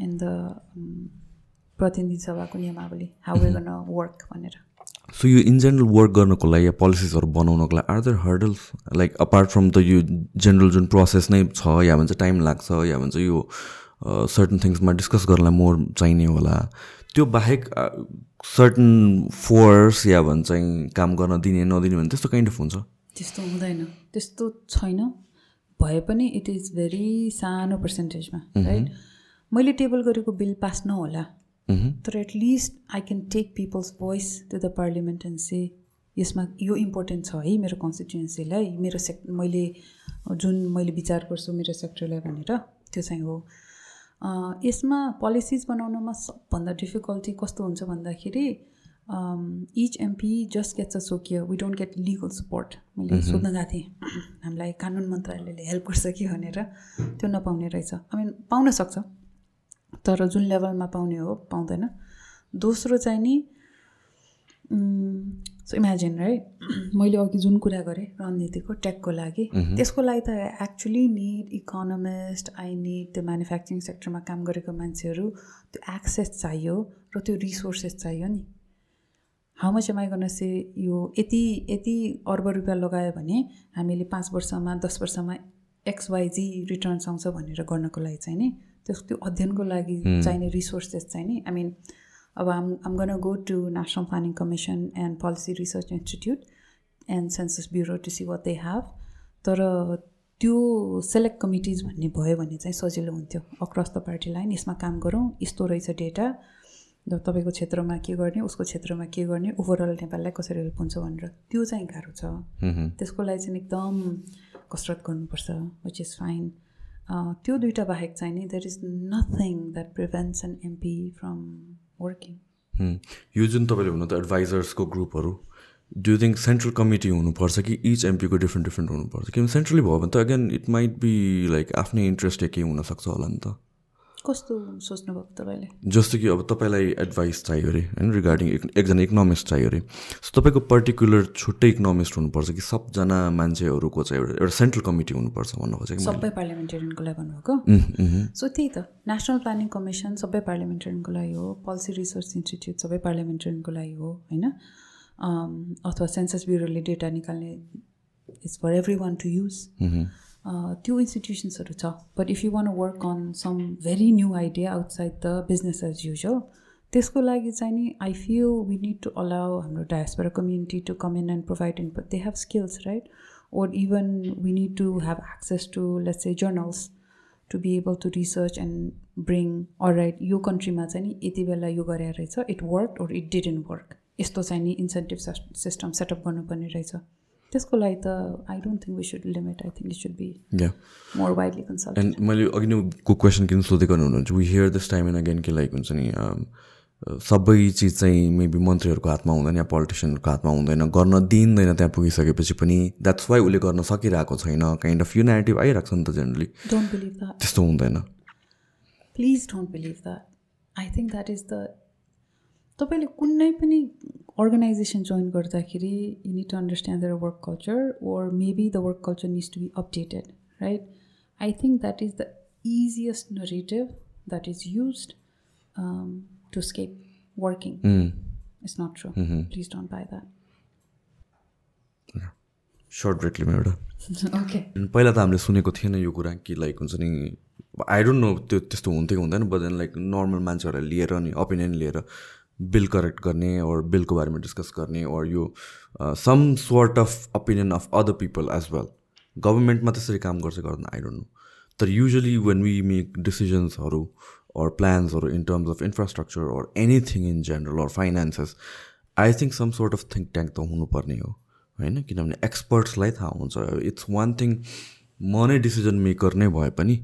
in the प्रतिनिधि सभाको नियमावली हाउ वे गन वर्क भनेर। सो यो इन जेनरल वर्क गर्नको लागि या पोलिसिसहरू बनाउनको लागि are there hurdles like apart from the यो जेनरल जुन प्रोसेस नै छ या भन्छ टाइम लाग्छ या भन्छ यो सर्टन थिङ्समा डिस्कस गर्नलाई मोर चाहिने होला त्यो बाहेक सर्टन फोर्स या भन्छ काम गर्न दिने नदिने भने त्यस्तो काइन्ड अफ हुन्छ? त्यस्तो हुँदैन। त्यस्तो छैन। भए पनि इट इज भेरी सानो पर्सेन्टेजमा राइट मैले टेबल गरेको बिल पास नहोला. तर at least I can take people's voice to the parliament and say यसमा यो इम्पोर्टेन्ट छ है मेरो कन्स्टिट्युन्सीलाई मेरो सेक् मैले जुन मैले विचार गर्छु मेरो सेक्टरलाई भनेर त्यो चाहिँ हो. यसमा पोलिसिज बनाउनमा सबभन्दा डिफिकल्टी कस्तो हुन्छ भन्दाखेरि each MP just gets a सोकियो we don't get legal support मैले mm-hmm. सोध्न गएको थिएँ हामीलाई कानुन मन्त्रालयले हेल्प गर्छ कि? भनेर त्यो नपाउने रहेछ। आई मिन पाउन सक्छ। तर जुन लेभलमा पाउने हो पाउँदैन। दोस्रो चाहिँ नि सो इमेजिन है मैले अघि जुन कुरा गरेँ रणनीतिको टेकको लागि। त्यसको लागि त actually need economist I need त्यो म्यानुफ्याक्चरिङ सेक्टरमा काम गरेको मान्छेहरू त्यो एक्सेस चाहियो र त्यो रिसोर्सेस चाहियो नि। हाउ मच एम आई गर्न से यो यति यति अर्ब रुपियाँ लगायो भने हामीले पाँच वर्षमा दस वर्षमा एक्सवाइजी रिटर्न्स आउँछ भनेर गर्नको लागि चाहिँ नि त्यस त्यो अध्ययनको लागि चाहिने रिसोर्सेस चाहिँ नि आई मिन अब I'm I'm gonna go to national planning commission and policy research institute and census bureau to see what they have तर त्यो सेलेक्ट कमिटिज भन्ने भयो भने चाहिँ सजिलो हुन्थ्यो। अक्रस द पार्टी लाइन यसमा काम गरौँ यस्तो रहेछ डेटा र तपाईँको क्षेत्रमा के गर्ने उसको क्षेत्रमा के गर्ने ओभरअल नेपाललाई कसरी हेल्प हुन्छ भनेर। त्यो चाहिँ गाह्रो छ। त्यसको लागि चाहिँ एकदम कसरत गर्नुपर्छ विच इज फाइन त्यो दुइटा बाहेक चाहिँ नि there is nothing that prevents an MP from working यो जुन तपाईँले हुनु त एडभाइजर्सको ग्रुपहरू डु थिङ्क सेन्ट्रल कमिटी हुनुपर्छ कि इच एमपीको डिफ्रेन्ट डिफ्रेन्ट हुनुपर्छ? किनभने सेन्ट्रली भयो भने त again it might be like आफ्नै इन्ट्रेस्ट केही हुनसक्छ होला नि त। कस्तो सोच्नुभयो तपाईँले? जस्तो कि अब तपाईँलाई एडभाइस चाहियो अरे होइन रिगार्डिङ एकजना इकोनोमिस्ट चाहियो अरे सो तपाईँको पर्टिकुलर छुट्टै इकोनोमिस्ट हुनुपर्छ कि सबजना मान्छेहरूको चाहिँ एउटा एउटा सेन्ट्रल कमिटी हुनुपर्छ भन्नु खोजेको सबै पार्लियामेन्टेरियनको लागि भन्नुभएको? सो त्यही त नेसनल प्लानिङ कमिसन सबै पार्लियामेन्टेरियनको लागि हो पोलिसी रिसर्च इन्स्टिट्युट सबै पार्लियामेन्टेरियनको लागि हो होइन? अथवा सेन्सस ब्युरोले डेटा निकाल्ने it's for everyone to use त्यो इन्स्टिट्युसन्सहरू छ but if you want work on some very new idea outside the business as usual त्यसको लागि चाहिँ नि I feel we need to allow हाम्रो diaspora community to come in and provide in they have skills right or even we need to have access to let's say journals to be able to research and bring or right यो कन्ट्रीमा चाहिँ नि यति बेला यो गरेर रहेछ it work or it didn't work यस्तो चाहिँ नि इन्सेन्टिभ सिस्टम सेटअप गर्नुपर्ने रहेछ त्यसको लागि त I don't think we should limit I think it should be more widely consult and मैले अघि नै को क्वेसन किन सोधेको हुनुहुन्छ? We hear this time and again के लाइक हुन्छ नि um, सबै चिज चाहिँ मेबी मन्त्रीहरूको हातमा हुँदैन या पोलिटिसियनहरूको हातमा हुँदैन गर्न दिइँदैन त्यहाँ पुगिसकेपछि पनि द्याट्स वाइ उसले गर्न सकिरहेको छैन काइन्ड अफ यो नेगेटिभ आइरहेको छ नि त जेनरली त्यस्तो हुँदैन। Please don't believe that I think that is the तपाईँले कुनै पनि अर्गनाइजेसन जोइन गर्दाखेरि you need to understand their work culture or maybe the work culture needs to be updated right I think that is the easiest narrative that is use to escape working it's not true please don't buy that short ब्रेकलीमा एउटा। Okay पहिला त हामीले सुनेको थिएन यो कुरा कि like हुन्छ नि आई डोन्ट नो त्यो त्यस्तो हुन्थ्यो हुँदैन बट देन लाइक नर्मल मान्छेहरूलाई लिएर नि ओपिनियन लिएर बिल करेक्ट गर्ने ओर बिलको बारेमा डिस्कस गर्ने ओर यो some sort of opinion of other people as well गभर्मेन्टमा त्यसरी काम गर्छ गर्दैन? आई डोन्ट नो तर युजली वेन वी मेक डिसिजन्सहरू plans or in terms of infrastructure or anything in general or finances I think some sort of think tank त हुनुपर्ने हो। होइन? किनभने एक्सपर्ट्सलाई थाहा हुन्छ। इट्स वान थिङ म नै डिसिजन मेकर नै भए पनि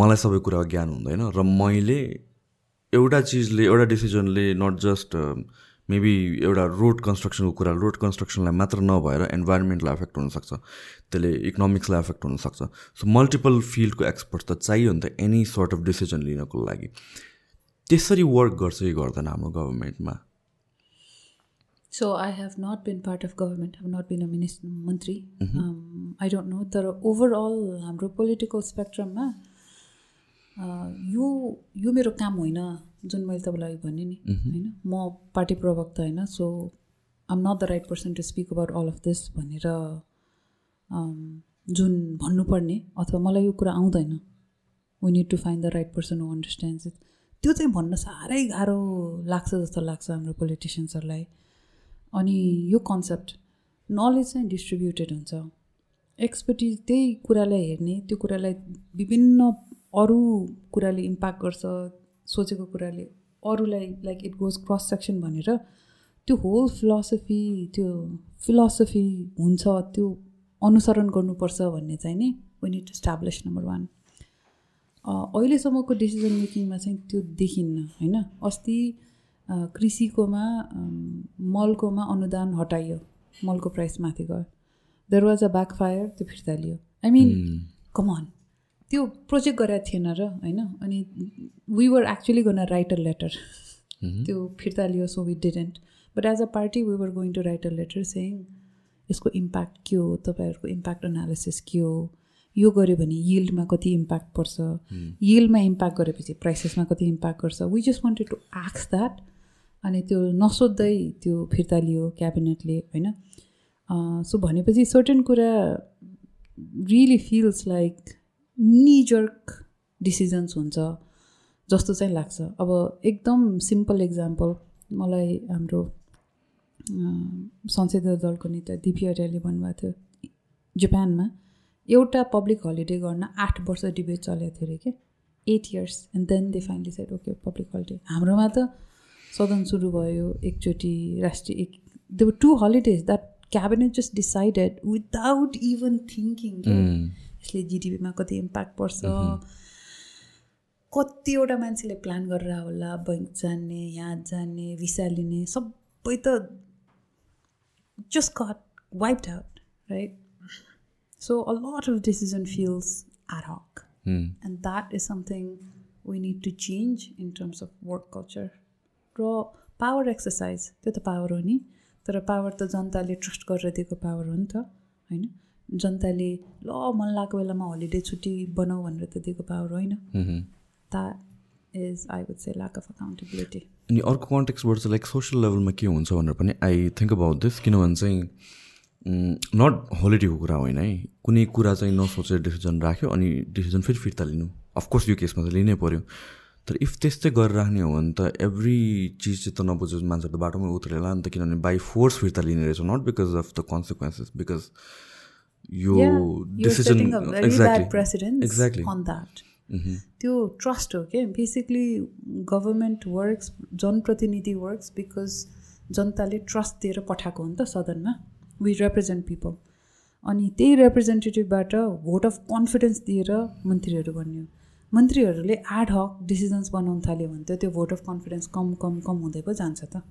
मलाई सबै कुरा ज्ञान हुँदैन र मैले एउटा चिजले एउटा डिसिजनले नट जस्ट मेबी एउटा रोड कन्स्ट्रक्सनको कुरा रोड कन्स्ट्रक्सनलाई मात्र नभएर इन्भाइरोमेन्टलाई एफेक्ट हुनसक्छ त्यसले इकोनोमिक्सलाई एफेक्ट हुनसक्छ सो मल्टिपल फिल्डको एक्सपर्ट त चाहियो नि त एनी सर्ट अफ डिसिजन लिनको लागि त्यसरी वर्क गर्छ कि गर्दैन हाम्रो गभर्मेन्टमा not been part of government. I have not been a minister, mantri. Mm-hmm. Um, I don't know. तर ओभरअल हाम्रो पोलिटिकल स्पेक्ट्रममा यो यो मेरो काम होइन जुन मैले तपाईँलाई भने नि होइन? म पार्टी प्रवक्ता होइन so I'm not the right person to speak about all of this भनेर जुन भन्नुपर्ने अथवा मलाई यो कुरा आउँदैन। We need to find the right person who understands it त्यो चाहिँ भन्न साह्रै गाह्रो लाग्छ जस्तो लाग्छ हाम्रो पोलिटिसियन्सहरूलाई अनि यो कन्सेप्ट नलेज चाहिँ डिस्ट्रिब्युटेड हुन्छ। एक्सपर्टिज त्यही कुरालाई हेर्ने त्यो कुरालाई विभिन्न अरू कुराले इम्प्याक्ट गर्छ सोचेको कुराले। अरूलाई like it goes cross section भनेर त्यो होल फिलोसफी त्यो फिलोसफी हुन्छ त्यो अनुसरण गर्नुपर्छ भन्ने चाहिँ नि we need to establish number one अहिलेसम्मको डिसिजन मेकिङमा चाहिँ त्यो देखिन्न होइन? अस्ति कृषिकोमा मलकोमा अनुदान हटाइयो मलको प्राइस माथि गयो। There was a back fire त्यो फिर्ता लियो। आई मिन कमन त्यो प्रोजेक्ट गरेको थिएन र होइन? अनि वी वर एक्चुली गर्न राइट अ लेटर त्यो फिर्ता लियो so we didn't but as a party we were going to write a letter saying यसको इम्प्याक्ट के हो? तपाईँहरूको इम्प्याक्ट एनालिसिस के हो? यो गऱ्यो भने यिल्डमा कति इम्प्याक्ट पर्छ? यिल्डमा इम्प्याक्ट गरेपछि प्राइसेसमा कति इम्प्याक्ट गर्छ? वी जस्ट वान्टेड टु आक्स द्याट अनि त्यो नसोध्दै त्यो फिर्ता लियो क्याबिनेटले होइन? सो भनेपछि सर्टेन कुरा really feels like knee jerk decisions हुन्छ जस्तो चाहिँ लाग्छ। अब एकदम सिम्पल इक्जाम्पल मलाई हाम्रो संसदीय दलको नेता दिपी आर्यले भन्नुभएको थियो जापानमा। एउटा पब्लिक हलिडे गर्न आठ वर्ष डिबेट चलेको थियो अरे क्या eight years and then they finally said okay public holiday हाम्रोमा त सदन सुरु भयो एकचोटि राष्ट्रिय एक two holidays that cabinet just decided without even thinking यसले जिडिपीमा कति इम्प्याक्ट पर्छ। कतिवटा मान्छेले प्लान गरेर होला बैङ्क जाने यहाँ जाने भिसा लिने सबै त just cut wiped out right so a lot of decision feels are hoc and that is something we need to change in terms of work culture र पावर एक्सर्साइज त्यो त पावर हो नि? तर पावर त जनताले ट्रस्ट गरेर दिएको पावर हो नि त होइन? जनताले ल मन लागेको बेलामा हलिडे छुट्टी बनाऊ भनेर त दिएको पावर होइन। That is I would say lack of accountability अनि अर्को कन्टेक्सबाट चाहिँ लाइक सोसियल लेभलमा के हुन्छ भनेर पनि आई थिङ्क अबाउट दिस किनभने चाहिँ नट होलिडेको कुरा होइन है। कुनै कुरा चाहिँ नसोचेर डिसिजन राख्यो अनि डिसिजन फेरि फिर्ता लिनु। अफकोर्स यो केसमा त लिनै पऱ्यो तर इफ त्यस्तै गरेर राख्ने हो भने त एभ्री चिज चाहिँ त नबुझोस् मान्छेहरू त बाटोमै उत्रेला नि त किनभने बाई फोर्स फिर्ता लिने रहेछ। Not because of the consequences because यो डिसिजन एक्ज्याक्टली अन द्याट त्यो ट्रस्ट हो क्या बेसिकली गभर्मेन्ट वर्क्स जनप्रतिनिधि वर्क्स बिकज जनताले ट्रस्ट दिएर पठाएको हो नि त सदनमा वी रिप्रेजेन्ट पिपल अनि त्यही रिप्रेजेन्टेटिभबाट भोट अफ कन्फिडेन्स दिएर मन्त्रीहरू बन्यो मन्त्रीहरूले एड हक डिसिजन्स बनाउनु थाल्यो भने त त्यो भोट अफ कन्फिडेन्स कम कम कम हुँदै पो जान्छ त।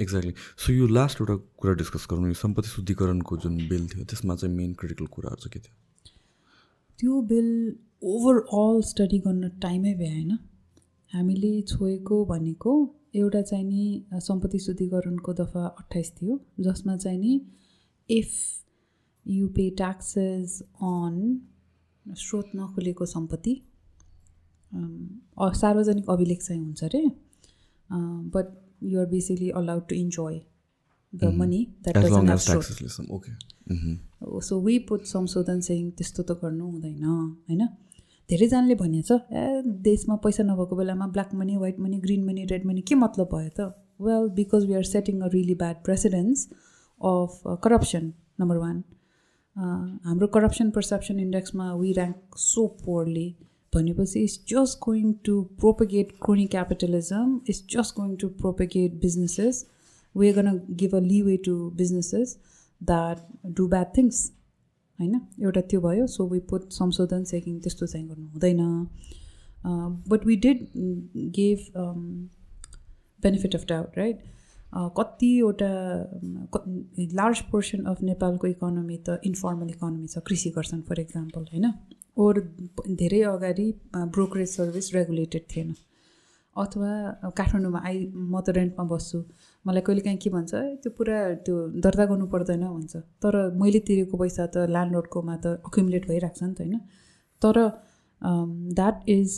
एक्ज्याक्टली सो यो लास्ट एउटा कुरा डिस्कस गरौँ यो सम्पत्ति शुद्धिकरणको जुन बिल थियो त्यसमा चाहिँ मेन क्रिटिकल कुराहरू चाहिँ के थियो? त्यो बिल ओभरअल स्टडी गर्न टाइमै भ्याएन हामीले छोएको भनेको एउटा चाहिँ नि सम्पत्ति शुद्धिकरणको दफा अट्ठाइस थियो जसमा चाहिँ नि if you pay taxes on स्रोत नखोलेको सम्पत्ति सार्वजनिक अभिलेख चाहिँ हुन्छ अरे। But you're basically allowed to enjoy the money that so we put संशोधन चाहिँ त्यस्तो त गर्नु हुँदैन होइन? धेरैजनाले भनेको छ ए देशमा पैसा नभएको बेलामा black money white money green money red money के मतलब भयो त? Well because we are setting a really bad precedence of corruption number one हाम्रो करप्सन पर्सेप्सन इन्डेक्समा वी ऱ्याङ्क सो पोरली भनेपछि it's just going to propagate crony capitalism it's just going to propagate businesses we gonna give a leeway to businesses that do bad things होइन एउटा त्यो भयो so we put संशोधन seeking त्यस्तो चाहिँ गर्नु हुँदैन but we did gave benefit of doubt right कतिवटा लार्ज पोर्सन अफ नेपालको इकोनोमी त इन्फर्मल इकोनोमी छ कृषि गर्छन् फर इक्जाम्पल होइन ओर धेरै अगाडि ब्रोकरेज सर्भिस रेगुलेटेड थिएन। अथवा काठमाडौँमा आइ म त रेन्टमा बस्छु। मलाई कहिले काहीँ के भन्छ त्यो पुरा त्यो दर्ता गर्नु पर्दैन भन्छ। तर मैले तिरेको पैसा त ल्यान्डलोडकोमा त अक्युमुलेट भइरहेको छ नि त होइन? तर द्याट इज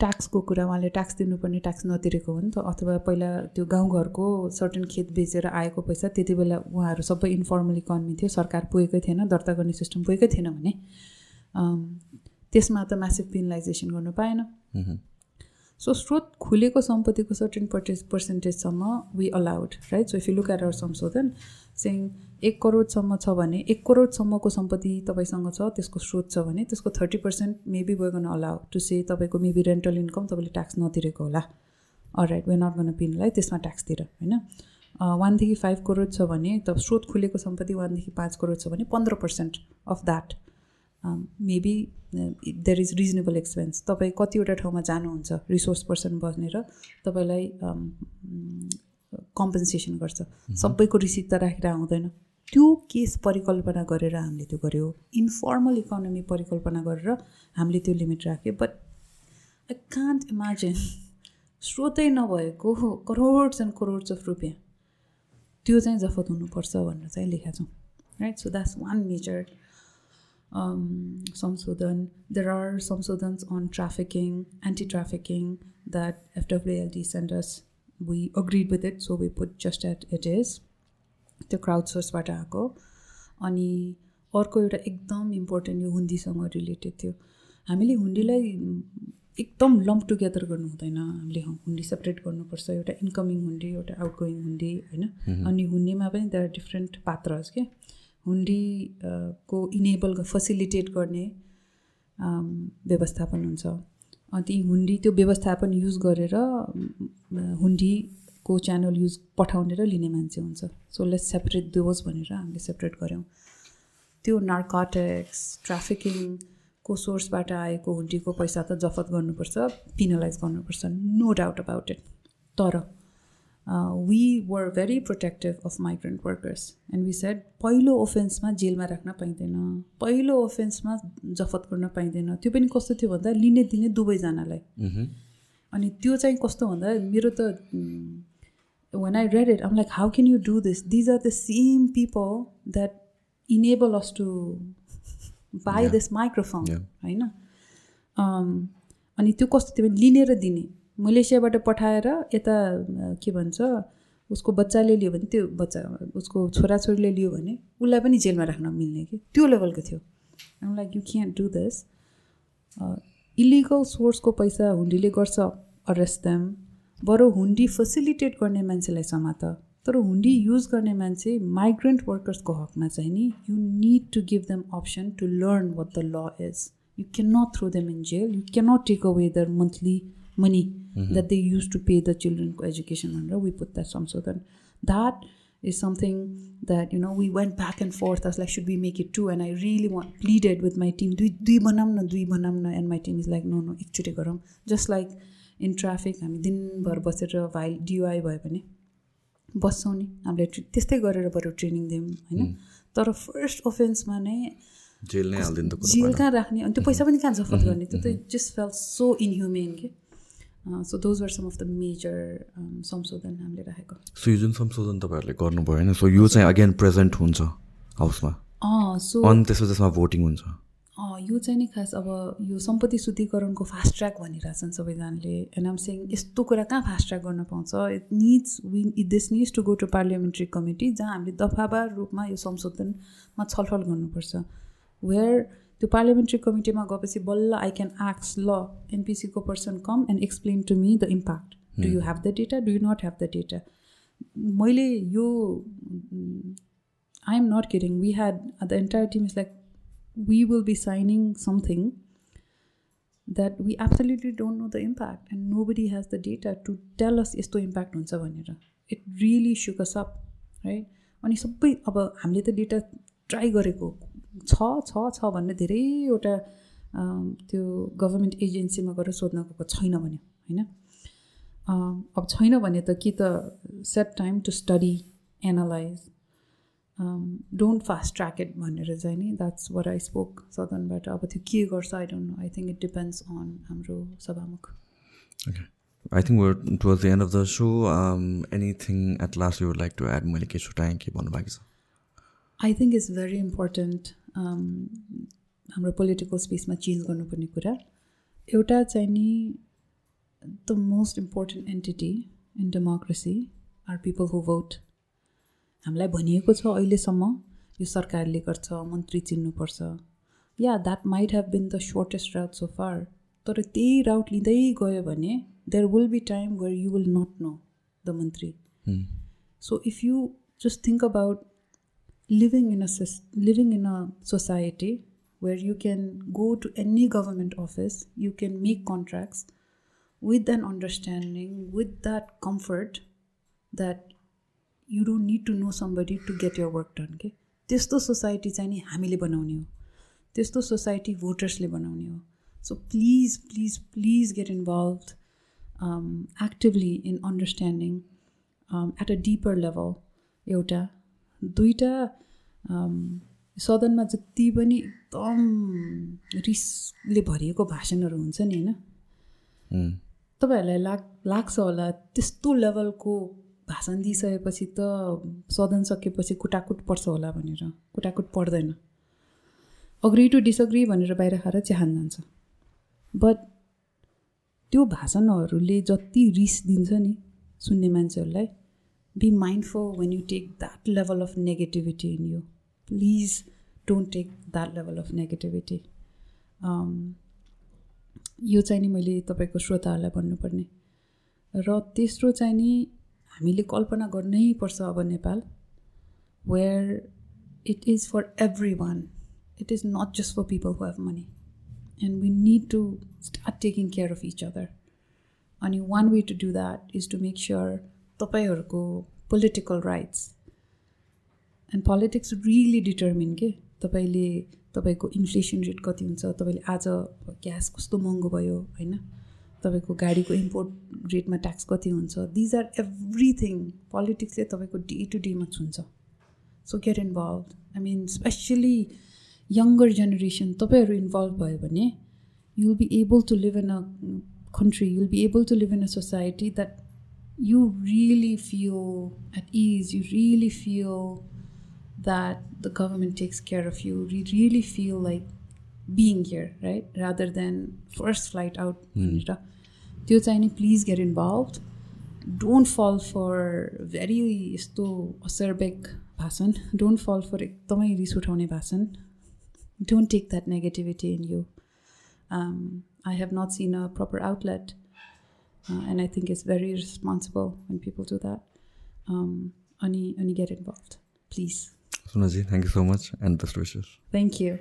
ट्याक्सको कुरा। उहाँले ट्याक्स दिनुपर्ने ट्याक्स नतिरेको हो नि त। अथवा पहिला त्यो गाउँघरको सर्टन खेत बेचेर आएको पैसा त्यति बेला उहाँहरू सबै इन्फर्मल इकोनोमी थियो। सरकार पुगेकै थिएन दर्ता गर्ने सिस्टम पुगेकै थिएन भने। त्यसमा त म्यासिभ पिनलाइजेसन गर्नु पाएन। सो स्रोत खुलेको सम्पत्तिको सर्टेन पर्टेज पर्सेन्टेजसम्म we allowed right so if you look at our संशोधन सिङ एक करोडसम्म छ भने एक करोडसम्मको सम्पत्ति तपाईँसँग छ त्यसको स्रोत छ भने त्यसको थर्टी पर्सेन्ट मेबी वे गर्न अलाउ टु से तपाईँको मेबी रेन्टल इन्कम तपाईँले ट्याक्स नतिरेको होला। राइट वे नट गर्न पिनलाई त्यसमा ट्याक्स तिर होइन? वानदेखि फाइभ करोड छ भने त स्रोत खुलेको सम्पत्ति वानदेखि पाँच करोड छ भने पन्ध्र percent of that maybe there is reasonable expense तपाईँ कतिवटा ठाउँमा जानुहुन्छ रिसोर्स पर्सन बनेर तपाईँलाई कम्पेन्सेसन गर्छ। सबैको रिसिप्ट त राखेर आउँदैन। त्यो केस परिकल्पना गरेर हामीले त्यो गऱ्यो इन्फर्मल इकोनोमी परिकल्पना गरेर हामीले त्यो लिमिट राख्यो। बट आई कान्ट इमेजिन स्रोतै नभएको करोड्स एन्ड करोड्स अफ रुपियाँ। त्यो चाहिँ जफत हुनुपर्छ भनेर चाहिँ लेखेका छौँ। Right so that's one major um, Samsudhan. There are Samsudhans on trafficking, anti-trafficking that FWLD sent us. We agreed with it, so we put just at it is. त्यो क्राउड सोर्सबाट आएको अनि अर्को एउटा एकदम इम्पोर्टेन्ट यो हुन्डीसँग रिलेटेड थियो हामीले हुन्डीलाई एकदम लम्प टुगेदर गर्नु हुँदैन हामीले हुन्डी सेपरेट गर्नुपर्छ एउटा इन्कमिङ हुन्डी एउटा आउटगोइङ हुन्डी होइन अनि हुन्डीमा पनि देयर डिफ्रेन्ट पात्रहरू के हुन्डी को इनेबल फेसिलिटेट गर्ने व्यवस्थापन हुन्छ। अनि हुन्डी त्यो व्यवस्थापन युज गरेर हुन्डीको च्यानल युज पठाउने र लिने मान्छे हुन्छ। सो लेट्स सेपरेट दोज भनेर हामीले सेपरेट गऱ्यौँ। त्यो नार्काटेक्स ट्राफिकिङको सोर्सबाट आएको हुन्डीको पैसा त जफत गर्नुपर्छ पिनलाइज गर्नुपर्छ नो डाउट अबाउट इट तर we were very protective of migrant workers and we said पहिलो ओफेन्समा जेलमा राख्न पाइँदैन। पहिलो ओफेन्समा जफत गर्न पाइँदैन। त्यो पनि कस्तो थियो भन्दा लिने दिने दुवैजनालाई। अनि त्यो चाहिँ कस्तो भन्दा मेरो त when I read it I'm like how can you do this these are the same people that enable us to buy this microphone होइन? अनि त्यो कस्तो थियो भने लिने र दिने। मलेसियाबाट पठाएर यता के भन्छ उसको बच्चाले लियो भने त्यो बच्चा उसको छोराछोरीले लियो भने उसलाई पनि जेलमा राख्न मिल्ने कि? त्यो लेभलको थियो। Like you can do this illegal सोर्सको पैसा हुन्डीले गर्छ अरेस्ट देम बरु हुन्डी फेसिलिटेट गर्ने मान्छेलाई समात। तर हुन्डी युज गर्ने मान्छे माइग्रेन्ट वर्कर्सको हकमा चाहिँ नि you need to give them option to learn what the law is you can not throw them in jail you can not take away their monthly money mm-hmm. that they use to pay the children education under we put that some so that that is something that you know we went back and forth as like should we make it two and i really want pleaded with my team dui dui banam na dui banam na and my team is like no no एकचोटि गरौँ just like in traffic हामी दिनभर बसेर भाइ डियुआई भयो भने बस्छौँ नि हामीले त्यस्तै गरेर बरु ट्रेनिङ दियौँ होइन तर फर्स्ट अफेन्समा नै जेल कहाँ राख्ने अनि त्यो पैसा पनि कहाँ जफत गर्ने त्यो त जस्ट फेल सो इनह्युमेन के so those were some of the major संशोधन हामीले राखेको। सो यो जुन संशोधन तपाईँहरूले गर्नुभयो होइन सो यो चाहिँ अगेन प्रेजेन्ट हुन्छ हाउसमा। सो अनि त्यसमा त्यसमा भोटिङ हुन्छ। यो चाहिँ नि खास अब यो सम्पत्ति शुद्धिकरणको फास्ट ट्र्याक भनिरहेछन् सबैजनाले एन्ड आम सिङ यस्तो कुरा कहाँ फास्ट ट्र्याक गर्न पाउँछ? It needs win it this needs to go to parliamentary committee जहाँ हामीले दफाबार रूपमा यो संशोधनमा छलफल गर्नुपर्छ। वेयर त्यो पार्लियामेन्ट्री कमिटीमा गएपछि बल्ल आई क्यान एक्स ल एनपिसीको person come and explain to me the impact do you have the data do you not have the data मैले यो I am not kidding we had the entire team is like we will be signing something that we absolutely don't know the impact and nobody has the data to tell us यस्तो impact हुन्छ भनेर it really sucks up right अनि सबै अब हामीले त data try गरेको छ छ छ भन्ने धेरैवटा त्यो गभर्मेन्ट एजेन्सीमा गएर सोध्न गएको छैन भने होइन? अब छैन भने त कि त set time to study analyze don't fast track it भनेर चाहिँ नि द्याट्स वर आई स्पोक सदनबाट। अब त्यो के गर्छ I don't know I think it depends on हाम्रो सभामुख। I think we're towards the end of the so anything at last you like to add मैले के छुट्याएँ के भन्नु बाँकी छ? I think it's very important हाम्रो पोलिटिकल स्पेसमा चेन्ज गर्नुपर्ने कुरा। एउटा चाहिँ नि the most important entity in democracy are people who vote हामीलाई भनिएको छ अहिलेसम्म यो सरकारले गर्छ मन्त्री चिन्नुपर्छ। Yeah that might have been the shortest route so far तर त्यही राउट लिँदै गयो भने there will be time where you will not know the मन्त्री so if you just think about living in a living in a society where you can go to any government office you can make contracts with an understanding with that comfort that you don't need to know somebody to get your work done के त्यस्तो society चाहिँ नि हामीले बनाउने हो त्यस्तो society भोटर्सले बनाउने हो so please please please get involved actively in understanding at a deeper level एउटा दुईवटा सदनमा जति पनि एकदम रिसले भरिएको भाषणहरू हुन्छ नि होइन? तपाईँहरूलाई लाग लाग्छ होला त्यस्तो लेभलको भाषण दिइसकेपछि त सदन सकेपछि कुटाकुट पर्छ होला भनेर। कुटाकुट पर्दैन। अग्री टु डिसअग्री भनेर बाहिर खाएर चिहान जान्छ। बट त्यो भाषणहरूले जति रिस दिन्छ नि सुन्ने मान्छेहरूलाई be mindful when you take that level of negativity in you please don't take that level of negativity यो चाहिँ नि मैले तपाईँको श्रोताहरूलाई भन्नुपर्ने। र तेस्रो चाहिँ नि हामीले कल्पना गर्नै पर्छ अब Nepal where it is for everyone it is not just for people who have money and we need to start taking care of each other अनि one way to do that is to make sure तपाईँहरूको political rights and politics really determine के? तपाईँले तपाईँको inflation rate कति हुन्छ? तपाईँले आज gas कस्तो महँगो भयो होइन? तपाईँको गाडीको इम्पोर्ट रेटमा ट्याक्स कति हुन्छ? दिज आर एभ्रिथिङ पोलिटिक्सले तपाईँको डे टु डेमा छुन्छ so get involve I mean specially younger generation तपाईँहरू इन्भल्भ भयो भने you will be able to live in a country you will be able to live in a society that you really feel at is you really feel that the government takes care of you you really feel like being here right rather than first flight out भनेर त्यो चाहिँ नि please get involve don't fall for very यस्तो असरबेक भाषण don't fall for एकदमै रिस उठाउने भाषण don't take that negativity in you I have not seen a proper outlet Uh, and I think it's very responsible when people do that. Um, only, only get involved, please. Sunaji, thank you so much and best wishes. Thank you.